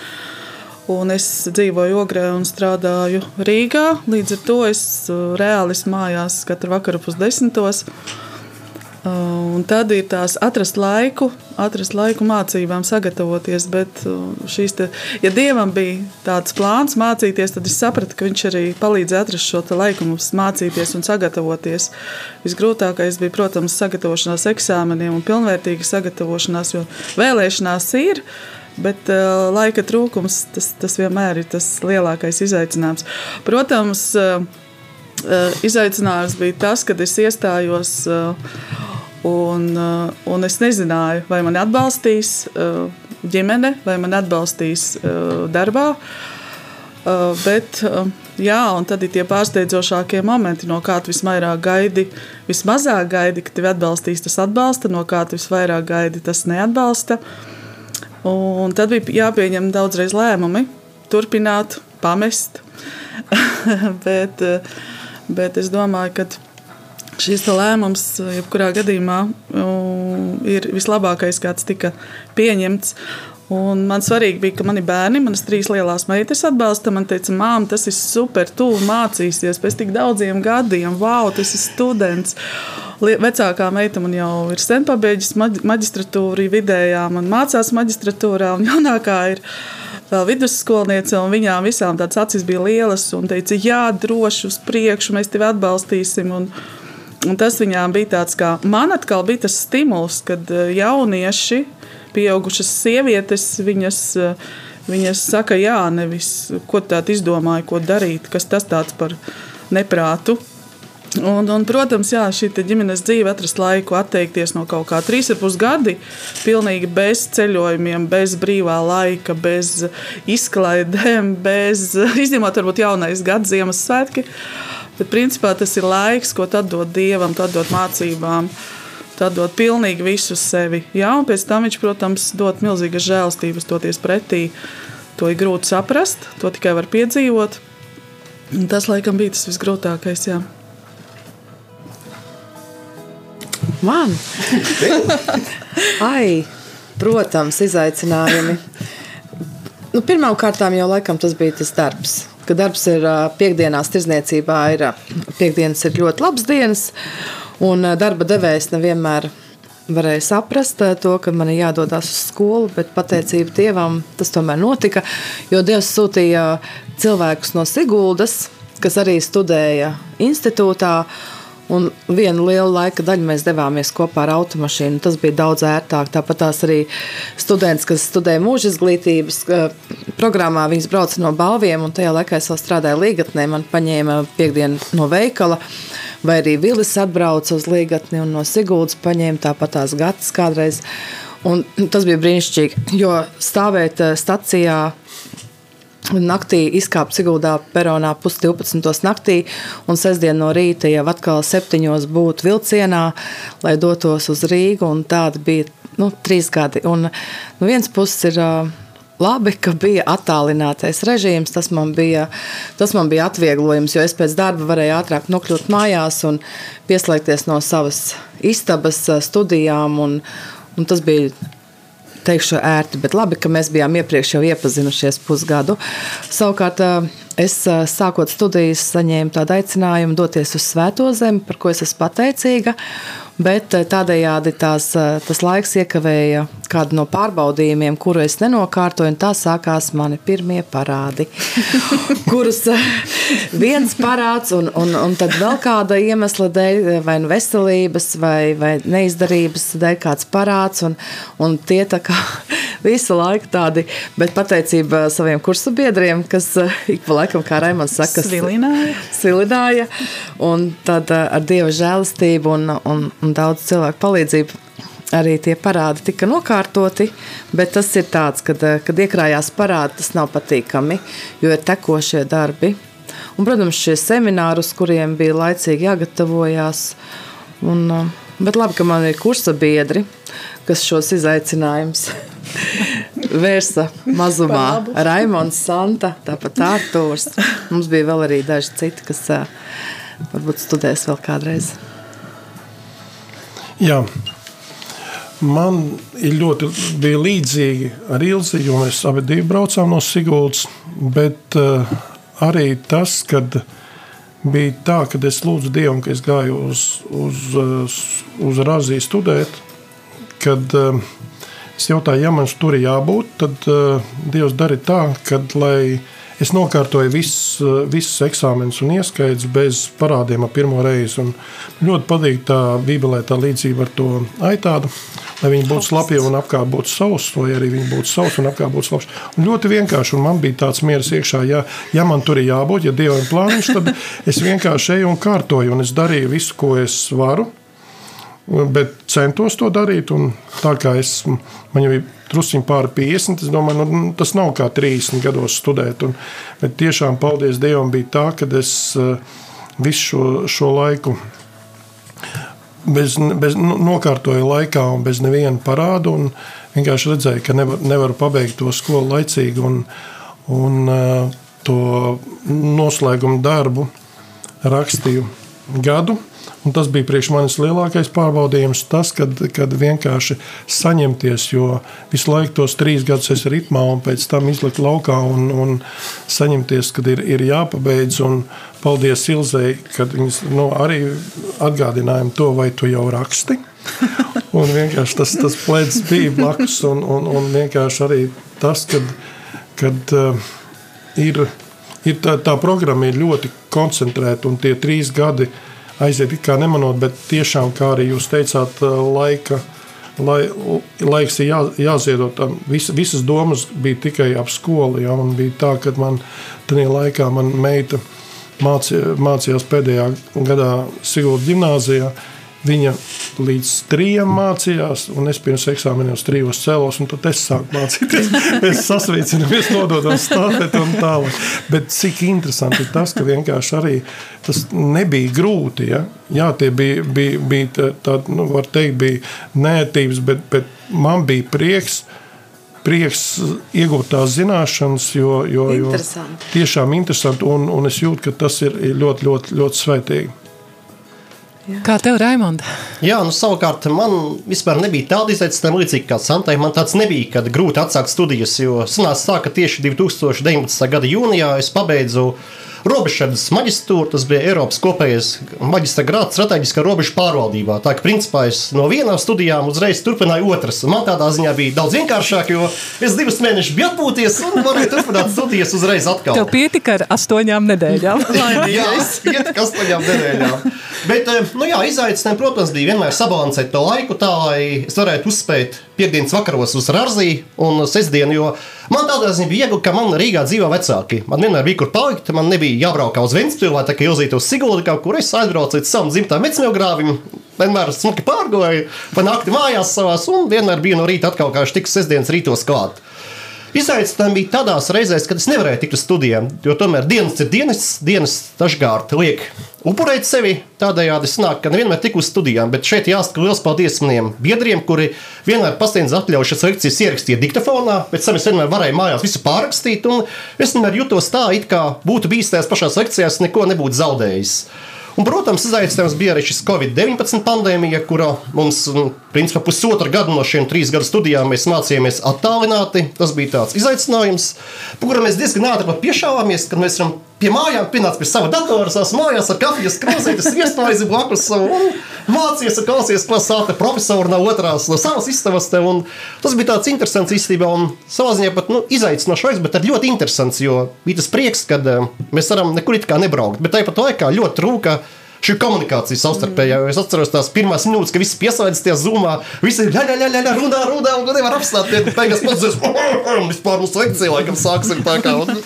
Un es dzīvoju Ogrē un strādāju Rīgā. Līdz ar to es uh, reāli mājās katru vakaru pusdesmitos. Uh, un tad ir tās atrast laiku, atrast laiku mācībām, sagatavoties. Bet uh, šīs, te, ja dievam bija tāds plāns mācīties, tad es sapratu, ka viņš arī palīdzēja atrast šo laiku mums mācīties un sagatavoties. Visgrūtākais bija, protams, sagatavošanās eksāmeniem un pilnvērtīga sagatavošanās, jo vēlēšanās ir. Bet uh, laika trūkums tas, tas vienmēr ir tas lielākais izaicinājums. Protams, uh, izaicinājums bija tas, kad es iestājos uh, Un, uh, un es nezināju, vai man atbalstīs uh, ģimene, vai man atbalstīs uh, darbā. Bet, jā, un tad ir tie pārsteidzošākie momenti, no kā tu visvairāk gaidi, vismazāk gaidi, ka tevi atbalstīs, tas atbalsta, no kā tu visvairāk gaidi, tas neatbalsta. Un tad bija jāpieņem daudzreiz lēmumi, turpināt, pamest. bet, bet es domāju, ka šis lēmums, jebkurā gadījumā, ir vislabākais, kāds tika pieņemts. Un man svarīgi bija, ka mani bērni, manas trīs lielās meitas atbalsta. Man teica, māte, tas ir super, tu mācīsies pēc tik daudziem gadiem, wow, tas ir students. Vecākā meita man jau ir sen pabeigusi maģistratūru, vidējā man mācās maģistratūrā, un jaunākā ir vēl vidusskolniece, un viņām visām tādas acis bija lielas, un teica, jā, droši uz priekšu, mēs tevi atbalstīsim. Un, Un tas viņām bija tāds, kā man atkal bija tas stimuls, kad eh, jaunieši, pieaugušas sievietes, viņas, eh, viņas saka, jā, nevis ko tādu izdomāju, ko darīt, kas tas tāds par neprātu. Un, un, protams, jā, šī ģimenes dzīve, atrast laiku, atteikties no kaut kā trīs ar pus gadi, pilnīgi bez ceļojumiem, bez brīvā laika, bez izklaidēm, bez izņemot varbūt jaunais gads, Ziemassvētki. Bet principā tas ir laiks, ko tad dod dievam, tad dod mācībām. Tad dod pilnīgi visu sevi. Jā, un pēc tam viņš, protams, dod milzīgas žēlstības, toties pretī. To ir grūti saprast, to tikai var piedzīvot. Un tas, laikam, bija tas visgrūtākais. Jā. Man? Ai, protams, izaicinājumi. Nu, Pirmkārt, jau laikam tas bija tas darbs ka darbs ir piekdienās, tirzniecībā ir piekdienas ir ļoti labs dienas, un darba devējs nevienmēr varēja saprast to, ka man ir jādodas uz skolu, bet pateicība Dievam tas tomēr notika, jo Dievs sūtīja cilvēkus no Siguldas, kas arī studēja institūtā, Un vienu lielu laika daļu mēs devāmies kopā ar automašīnu. Tas bija daudz ērtāk. Tāpat tās arī students, kas studēja mūža izglītības programmā, viņas brauca no balviem, un tajā laikā es vēl strādāju Līgatnē. Man paņēma piekdienu no veikala, vai arī Vilis atbrauca uz Līgatni un no Siguldas paņēma tāpat tās gatas kādreiz. Un tas bija brīnišķīgi, jo stāvēt stacijā Naktī izkāpa Siguldā peronā pusdivpadsmitos naktī, un sestdien no rīta jau atkal septiņos būt vilcienā, lai dotos uz Rīgu, un tādi bija nu, trīs gadi. Un no viens puses ir labi, ka bija attālinātais režīms. Tas man bija, tas man bija atvieglojums, jo es pēc darba varēju ātrāk nokļūt mājās un pieslēgties no savas istabas studijām. Un, un tas bija teikšu ērti, bet labi, ka mēs bijām iepriekš jau iepazinušies pusgadu. Savukārt, es sākot studijas, saņēmu tādu aicinājumu doties uz Svēto zemi, par ko es esmu pateicīga. Bet eh, tādējādi tās, eh, tas laiks iekavēja kādu no pārbaudījumiem, kuru es nenokārtoju, un tā sākās mani pirmie parādi. kurus eh, viens parāds, un, un, un tad vēl kāda iemesla dēļ, vai nu veselības, vai, vai neizdarības dēļ kāds parāds, un, un tie tā kā visu laiku tādi, bet pateicība saviem kursabiedriem, kas ik pa laikam, kā Raimons saka, Svilināja. Svilināja, un tad ar Dieva žēlastību un, un, un daudz cilvēku palīdzību arī tie parādi tika nokārtoti, bet tas ir tāds, kad, kad iekrājās parādi, tas nav patīkami, jo ir tekošie darbi. Un, protams, šie semināri, uz kuriem bija laicīgi jāgatavojās, un, bet labi, ka man ir kursa biedri, kas šos izaicinājumus vērsa mazumā. Raimons, Santa, tāpat Artūrs. Mums bija vēl arī daži citi, kas varbūt studēs vēl kādreiz. Jā. Man ir ļoti bija līdzīgi ar Ilzi, jo mēs abi divi braucām no Siguldas. Bet uh, arī tas, kad bija tā, ka es lūdzu Dievu, ka es gāju uz, uz, uz, uz Raziju studēt, kad uh, es jautāju, ja man tur ir jābūt, tad uh, Dievs darīja tā, ka lai es nokārtoju visus, visus eksāmenus un ieskaidrs bez parādiem ar pirmo reizi. Un ļoti patīk tā bībelē tā līdzība ar to aitādu, lai viņi būtu slapi un apkārt būtu savs, vai arī viņi būtu savs un apkārt būtu slapjš. Un ļoti vienkārši, un man bija tāds miers iekšā, ja, ja man tur ir jābūt, ja Dievam plāniņš, tad es vienkārši eju un kārtoju, un es darīju visu, ko es varu. Bet centos to darīt, tā kā es, man jau ir druskuļi pāri 50. Es domāju, nu, tas nav kā 30 gados studēt. Un, bet tiešām, paldies Dievam, bija tā, ka es uh, visu šo, šo laiku bez, bez, nu, nokārtoju laikā un bez neviena parādu. Vienkārši redzēju, ka nevar, nevaru pabeigt to skolu laicīgi un, un uh, to noslēgumu darbu rakstīju gadu. Un tas bija priekš manis lielākais pārbaudījums, tas, kad, kad vienkārši saņemties, jo visu laiku tos trīs gadus es ritmā un pēc tam izlikt laukā un, un saņemties, kad ir, ir jāpabeidz. Un paldies Ilzei, kad viņas nu, arī atgādināja to, vai tu jau raksti. Un vienkārši tas, tas plēds bija blakus un, un, un vienkārši arī tas, kad, kad uh, ir, ir tā, tā programma ir ļoti koncentrēta un tie trīs gadi ir aiziet kā nemanot, bet tiešām, kā arī jūs teicāt, laika. Lai, laiks ir jā, jāziedot. Vis, visas domas bija tikai ap skolu. Ja, bija tā, ka man tajā laikā man meita mācī, mācījās pēdējā gadā Sigūda gimnājā. Viņa līdz trijam mācījās, un es pirms eksāmeniem uz trijos cēlos, un tad es sāku mācīties. Mēs sasveicinamies, nododam stāvēt un tālāk. Bet cik interesanti ir tas, ka vienkārši arī tas nebija grūti. Ja? Jā, tie bija, bija, bija tādi, nu, var teikt, bija nētības, bet, bet man bija prieks prieks iegūt tās zināšanas, jo, jo, jo tiešām interesanti. Un, un es jūtu, ka tas ir ļoti, ļoti, ļoti svētīgi. Jā. Kā tev, Raimonds? Jā, nu, savukārt man vispār nebija tāda izaicinājuma, līdzīga kā Santai. Man tāds nebija, kad grūti atsākt studijas, jo sanāca tā, ka tieši 2019. gada jūnijā es pabeidzu robežsardas maģistrātu. Tas bija Eiropas kopējais maģistra grāts strateģiskā robežu pārvaldībā. Tā kā principā es no vienām studijām uzreiz turpināju otras. Man tādā ziņā bija daudz vienkāršāk, jo es divus mēnešus biju atpūties un varēju turpināt studijas uzreiz atkal. Tev pietika ar astoņām nedēļām. jā, pietika astoņām nedēļām. Bet, nu jā, izaicinājumi, protams, bija vienmēr sabalansēt to laiku tā, lai es varētu uzspēt piekdienas vakaros uz Rāziju un sestdienu. Man tādā ziņā bija viegli, ka man Rīgā dzīvo vecāki. Man vienmēr bija kur palikt, man nebija jābrauk uz Ventspili vai ilzīt uz Siguldu, kaut kur es aizbraucu līdz savam dzimtajam mecņogrāvim. Vienmēr smuki pārgāju, pa nakti mājās savās, un vienmēr bija no rīta atkal kā tiks sestdienas rītos klāt. Izaicinājumi bija tādās reizēs, kad es nevarēju tikt uz studijām, jo tomēr dienas ir dienas, dienas dažkārt liek upurēt sevi. Tādējādi sanāk, ka nevienmēr tik uz studijām, bet šeit jāsaka liels paldies maniem biedriem, kuri vienmēr pasniedz atļaujušas lekcijas ierakstīt diktafonā, pēc tam es vienmēr varēju mājās visu pārrakstīt, un es vienmēr jutos tā, it kā būtu bijis tajās pašās lekcijās, neko nebūtu zaudējis. Un, protams, izaicinājums bija arī šis Covid-19 pandēmija, kura mums, nu, principā, pusotru gadu no šiem trīs gadu studijām mēs mācījāmies attālināti. Tas bija tāds izaicinājums, par kuru mēs diezgan ātri piešāvāmies, kad mēs varam pie mājām, pienāca pie sava datora, savas mājās ar kafijas krāsītes, viesmaizi blakus un mācījies un klausies, ko sāta profesori no otrās, no savas istabas. Te, un tas bija tāds interesants īstenībā un savā ziņā pat nu, izaicinošs, bet arī ļoti interesants, jo bija tas prieks, ka mēs varam nekur it kā nebraukt, bet tāpat laikā ļoti trūka šī komunikācija savstarpējā. Mm. Es atceros tās pirmās minūtes, kad visi piesaistās tajā zumā. Visi ir ļaļā, ļaļā, ļaļā, runā, runā, un nevar apstāties. Beigās pats es vispār mums lekcija laikam sāksim tā kā. Un,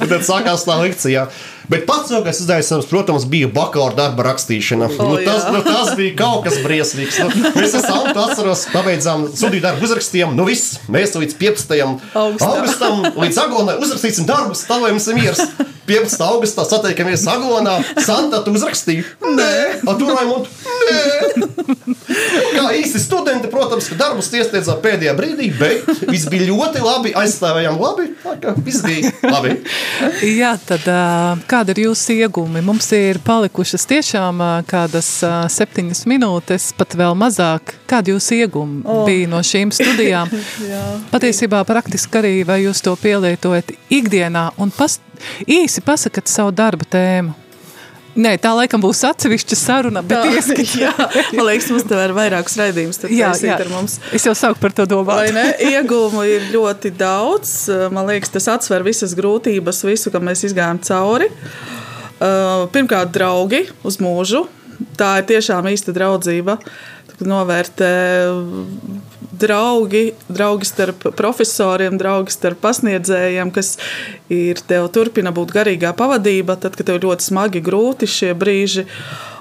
un tad sākās tā lekcija. Bet pats lielākais izaicinājums, protams, bija bakalaura darba rakstīšana. Oh, nu, tas, nu, tas bija kaut kas briesmīgs. Nu, mēs esam atceros, pabeidzām studiju darbu, uzrakstījām, nu viss, mēs līdz 15. Augustā. augustam, līdz agonai uzrakstīsim darbus, tā lai mums ir miers. 15. augustā satiekamies Aglonā. Santa, tu uzrakstīji? Nē, tu Raimunds? Nē. Kā īsti studenti, protams, ka darbus iesniedzām pēdējā brīdī, bet viss bija ļoti labi, aizstāvējām labi. Tā kā viss bija labi. Jā, tad kāda ir jūsu iegūmi? Mums ir palikušas tiešām kādas septiņas minūtes, pat vēl mazāk. Kāda jūsu iegūmi oh. bija no šīm studijām? Patiesībā praktiski arī vai jūs to pielietojat ikdienā un past, īsi pasakat savu darba tēmu. Nē, tā laikam būs atsevišķa saruna, bet ieskat, jā, man liekas, mums te ir vairākas raidījumus jā, jā. Es jau sāku par to domāt. Iegūmu ir ļoti daudz. Man liekas, tas atsver visas grūtības, visu, kam mēs izgājām cauri. Uh, pirmkārt, draugi uz mūžu. Tā ir tiešām īsta draudzība. Novērtē draugi, draugi starp profesoriem, draugi starp pasniedzējiem, kas ir tev turpina būt garīgā pavadība, tad, kad tev ļoti smagi, grūti šie brīži,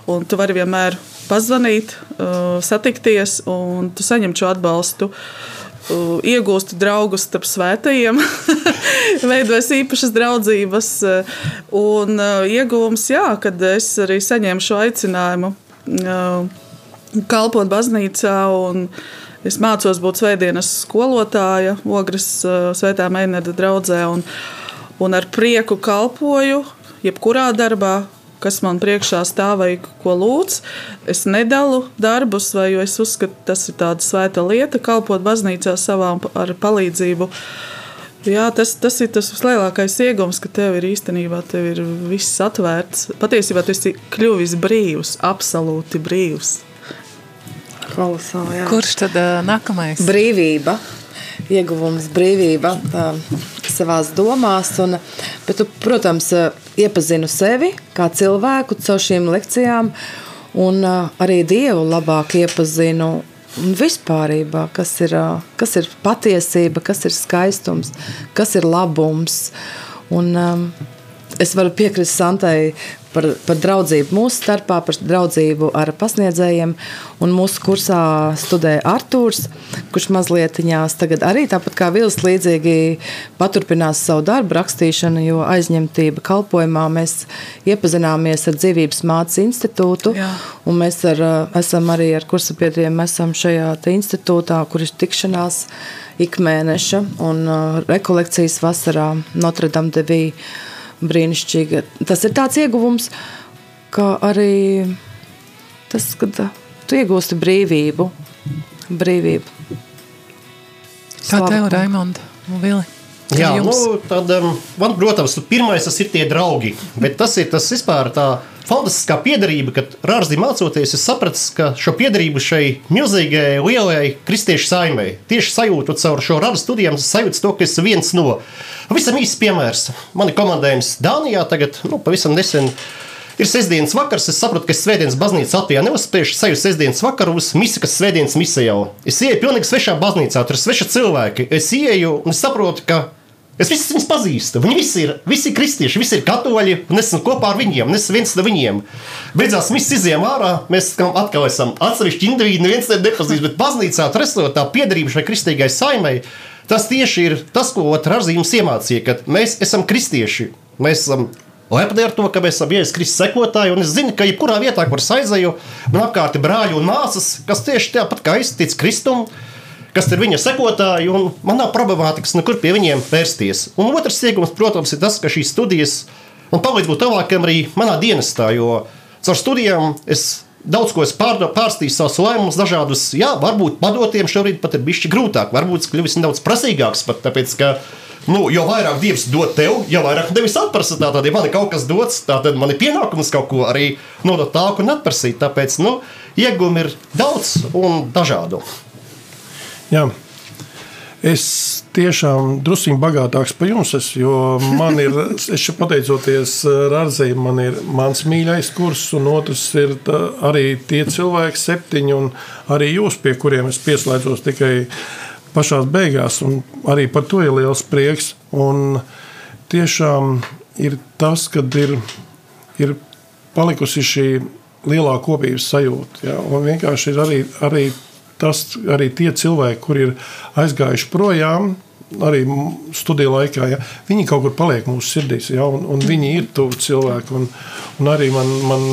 un tu vari vienmēr pazvanīt, uh, satikties, un tu saņem šo atbalstu. Uh, iegūstu draugus starp svētajiem, veidojas īpašas draudzības. Un iegūms, jā, kad es arī saņēmu šo aicinājumu kalpot baznīcā Es mācos būt svētdienas skolotāja, Ogres Svētā Meinēda draudzē, un, un ar prieku kalpoju jebkurā darbā, kas man priekšā stāv vai ko lūdz. Es nedalu darbus, vai es uzskatu, tas ir tāda svēta lieta, kalpot baznīcā savām ar palīdzību. Jā, tas, tas ir tas lielākais iegūms, ka tev ir īstenībā tev ir viss atvērts. Patiesībā tu esi kļuvis brīvs, absolūti brīvs. Kolosāli. Kurš tad uh, nākamais? Brīvība. Ieguvums brīvība uh, savās domās. Un, bet tu, protams, uh, iepazinu sevi kā cilvēku caur šīm lekcijām un uh, arī Dievu labāk iepazinu un vispārībā, kas ir, kas ir patiesība, kas ir skaistums, kas ir labums. Un, um, es varu piekrist Santai par, par draudzību mūsu starpā, par draudzību ar pasniedzējiem. Un mūsu kursā studē Artūrs, kurš mazliet viņās tagad arī tāpat kā Vils līdzīgi paturpinās savu darbu rakstīšanu, jo aizņemtība kalpojumā mēs iepazināmies ar Dzīvības mācas institūtu. Jā. Un mēs ar, esam arī ar kursabiedriem esam šajā institūtā, kur ir tikšanās ikmēneša un rekolekcijas vasarā Notre Dame de Vie brīnišķīga. Tas ir tāds ieguvums, kā arī tas, kad tu iegūsti brīvību. brīvību. Kā tev, Raimonda un Vili? Jā, nu, tad, um, man, protams, pirmais tas ir tie draugi, bet tas ir tas vispār tā fantastiskā piedarība, kad rārzī mācoties, es sapratu, ka šo piedarību šai milzīgai, lielai kristiešu saimei, tieši sajūtot caur šo rādu studijām, sajūtu to, ka es viens no. Pavisam īsts piemērs. Man ir komandējums Dānijā tagad, nu, pavisam nesen. Ir sestdienas vakars, es saprotu, ka es svētdienas baznīcā Latvijā neuzspēju sajust sestdienas vakaros, misi, kas svētdienas misija jau. Es ieeju pilnīgi svešā baznīcā, tur ir sveši cilvēki. Es ieeju un saprotu, ka Es visus viņus pazīstu. Viņi visi ir, visi ir kristieši, visi ir katoļi, un es esmu kopā ar viņiem, un es esmu viens no viņiem. Beidzās mēs izējām ārā, mēs atkal esam atsevišķi indivīdi, neviens nepazīst, bet baznīcā atrastot tā piedarība šai kristīgai saimai. Tas tieši ir tas, ko Rāzījums iemācīja, ka mēs esam kristieši. Mēs esam lepni ar to, ka mēs esam Jēzus Kristus sekotāji. Es zinu, ka jebkurā vietā, kur es aizēju, man apkārt ir brāļi un māsas, kas tieši tāpat kā es ticu Kristum kas ir viņa sekotāji, un man nav problemātikas nekur pie viņiem vērsties. Un otrs iegums, protams, ir tas, ka šīs studijas man palīdz būt tālākam arī manā dienestā, jo caur studijām es daudz ko pārstīju savus lēmumus, dažādus, jā, varbūt padotiem šobrīd pat ir bijis grūtāk, varbūt es kļuvis nedaudz prasīgāks, pat tāpēc, ka nu, jo vairāk Dievs dod tev, jo vairāk nevis atprasa. Tātad, ja man ir kaut kas dots, tad man ir pienākums kaut ko arī nodot tālāk un atprasīt. Tāpēc nu, iegūmi ir daudz un dažādu. Jā. Es tiešām drusku bagātāks par jums, es, jo man ir, es pateicoties Rāzai, man ir mans mīļākais kurs, un otrs ir tā, arī tie cilvēki, septiņi, un arī jūs, pie kuriem es pieslēdzos tikai pašā beigās, un arī par to ir liels prieks. Un tiešām ir tas, kad ir, ir palikusi šī lielā kopības sajūta. Ja? Un vienkārši ir arī, arī tas arī tie cilvēki, kur ir aizgājuši projām. Arī studiju laikā, ja, viņi kaut kur paliek mūsu sirdīs, ja, un, un viņi ir tuvi cilvēki. Un, un arī man, man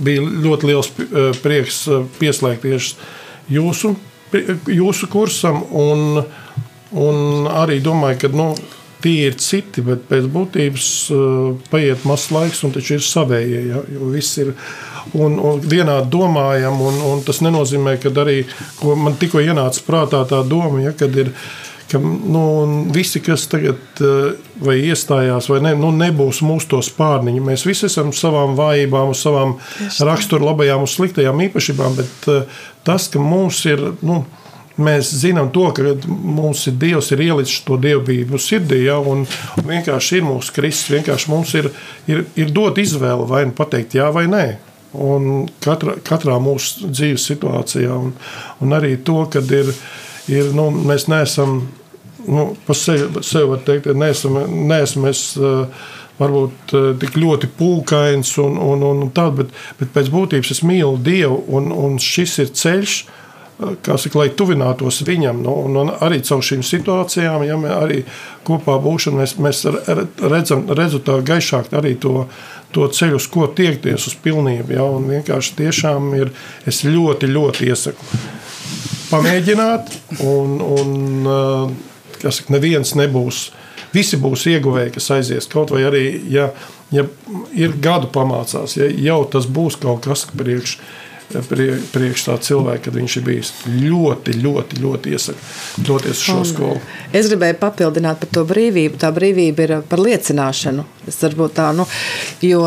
bija ļoti liels eh, prieks eh, pieslēgties jūsu, jūsu kursam, un, un arī domāju, ka nu, tie ir citi, bet pēc būtības uh, paiet mazs laiks, un taču ir savējie. Ja, jo viss ir un, un vienādi domājam, un, un tas nenozīmē, ka arī man tikko ienāca prātā tā doma, ja, kad ir. Ka, nu, visi, kas tagad vai iestājās, vai ne, nu, nebūs mūsu to spārniņu. Mēs visi esam savām vājībām, savām rakstura labajām un sliktajām īpašībām, bet tas, ka mums ir. Nu, Mēs zinām, to, ka mums ir Dievs, ir ielicis to dievbijību sirdī, ja, un vienkārši ir mūsu Kristus. Vienkārši mums ir, ir, ir dot izvēle, vai nu pateikt jā vai nē. Un katra, katrā mūsu dzīves situācijā, un, un arī to, ka ir, ir, nu, mēs neesam nu, par sevi, sevi var teikt, neesam, neesam es, varbūt tik ļoti pūkains un, un, un tādu, bet, bet pēc būtības es mīlu Dievu, un, un šis ir ceļš, saka, lai tuvinātos viņam. Nu, un, un arī caur šīm situācijām, ja mēs arī kopā būsim, mēs, mēs redzam, redzam tā gaišāk arī to, to ceļu, uz ko tiekties, uz pilnību. Ja, un vienkārši tiešām ir, es ļoti, ļoti iesaku pamēģināt, un, un saka, neviens nebūs. Visi būs ieguvēji, kas aizies kaut vai arī, ja, ja ir gadu pamācās, ja jau tas būs kaut kas priekš priekš tā cilvēka, kad viņš ir bijis ļoti, ļoti, ļoti iesaku doties uz šo un skolu. Es gribēju papildināt par to brīvību. Tā brīvība ir par liecināšanu. Es varbūt tā, nu, jo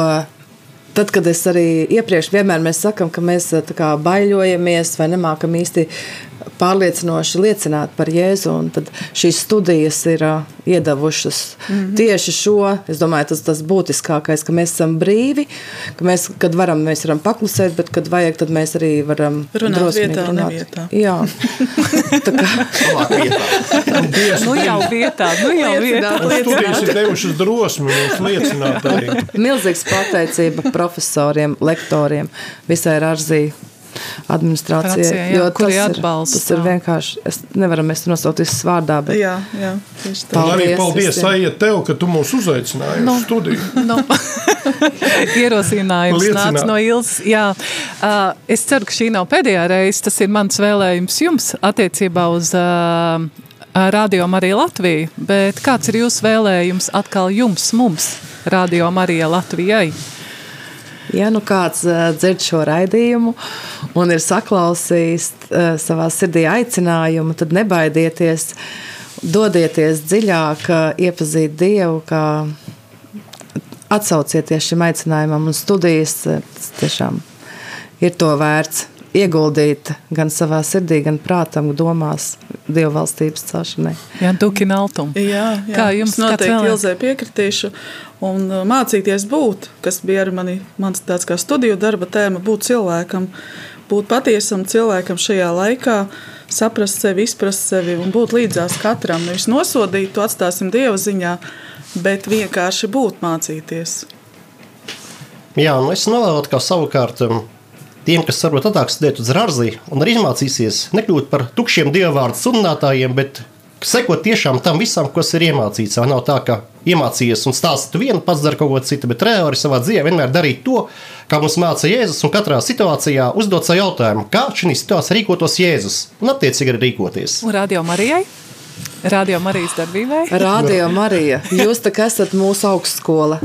tad, kad es arī iepriekš vienmēr mēs sakam, ka mēs kā, baiļojamies vai nemākam īsti pārliecinoši liecināt par Jēzu. Tad šīs studijas ir uh, iedavušas mm -hmm. tieši šo. Es domāju, tas ir tas būtiskākais, ka mēs esam brīvi, ka mēs, kad varam, mēs varam paklusēt, bet, kad vajag, tad mēs arī varam runāt vietā, runāt. Vietā. Jā, tā kā nu jau vietā, nu jau vietā. Studijas ir devušas drosmi mums liecināt arī. Milzīgs pateicība profesoriem, lektoriem, visai Rārzī administrācijai. Jā, tas, ir, tas ir vienkārši. Es nevaru mēs nosaukt visus vārdā. Bet... Jā, jā. Paldies, arī paldies Aija tev, ka tu mūs uzaicināji no. uz studiju. No. Ierosinājums nāca no Ilzas. Jā, uh, es ceru, ka šī nav pēdējā reize. Tas ir mans vēlējums jums attiecībā uz uh, Radio Marija Latviju. Bet kāds ir jūsu vēlējums atkal jums, mums, Radio Marija Latvijai? Ja nu kāds uh, dzird šo raidījumu un ir saklausījis uh, savā sirdī aicinājumu, tad nebaidieties, dodieties dziļāk, uh, iepazīt Dievu, kā atsaucieties šim aicinājumam un studijas. Tas tiešām ir to vērts ieguldīt gan savā sirdī, gan prātam, domās Dieva valstības celšanai. Jā, Dukina Altum. Jā, jā. Kā jums noteikti Ilzē piekritīšu un uh, mācīties būt, kas bija arī mani, mans tāds kā studiju darba tēma, būt cilvēkam, būt patiesam cilvēkam šajā laikā, saprast sevi, izprast sevi un būt līdzās katram. Nevis nosodīt, to atstāsim Dieva ziņā, bet vienkārši būt mācīties. Jā, nu es novēlu, ka savukārt um, tiem, kas varbūt atnāk studēt uz Rāzli un arī mācīsies, nekļūt par tukšiem dievvvārdu sludinātājiem, bet sekot tiešām tam visam, kas ir iemācīts. Nav tā, ka iemācījies un stāsti tu vienu, pats dari kaut ko citu, bet reāli savā dzīvē vienmēr darīt to, kā mums māca Jēzus, un katrā situācijā uzdot savu jautājumu, kā šī situācijā rīkotos Jēzus, un attiecīgi arī rīkoties. Un radio Marijai? Radio Marijas darbībai? Radio Marija, jūs tā kā esat mūsu augstskola.